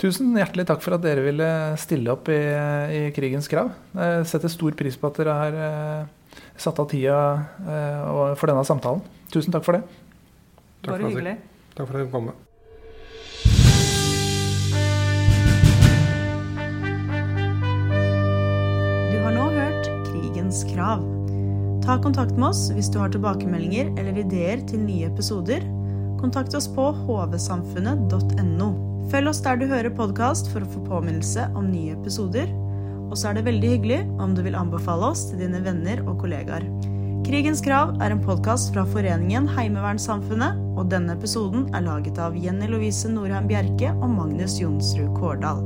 Tusen hjertelig takk for at dere ville stille opp i, i Krigens krav. Jeg setter stor pris på at dere har eh, satt av tida eh, for denne samtalen. Tusen takk for det. Bare hyggelig. Takk for at dere kom. Du har nå hørt Krigens krav. Ta kontakt med oss hvis du har tilbakemeldinger eller ideer til nye episoder. Kontakt oss på hvsamfunnet.no. Følg oss der du hører podkast for å få påminnelse om nye episoder. Og så er det veldig hyggelig om du vil anbefale oss til dine venner og kollegaer. Krigens krav er en podkast fra Foreningen Heimevernssamfunnet, og denne episoden er laget av Jenny Lovise Norheim Bjerke og Magnus Jonsrud Kårdal.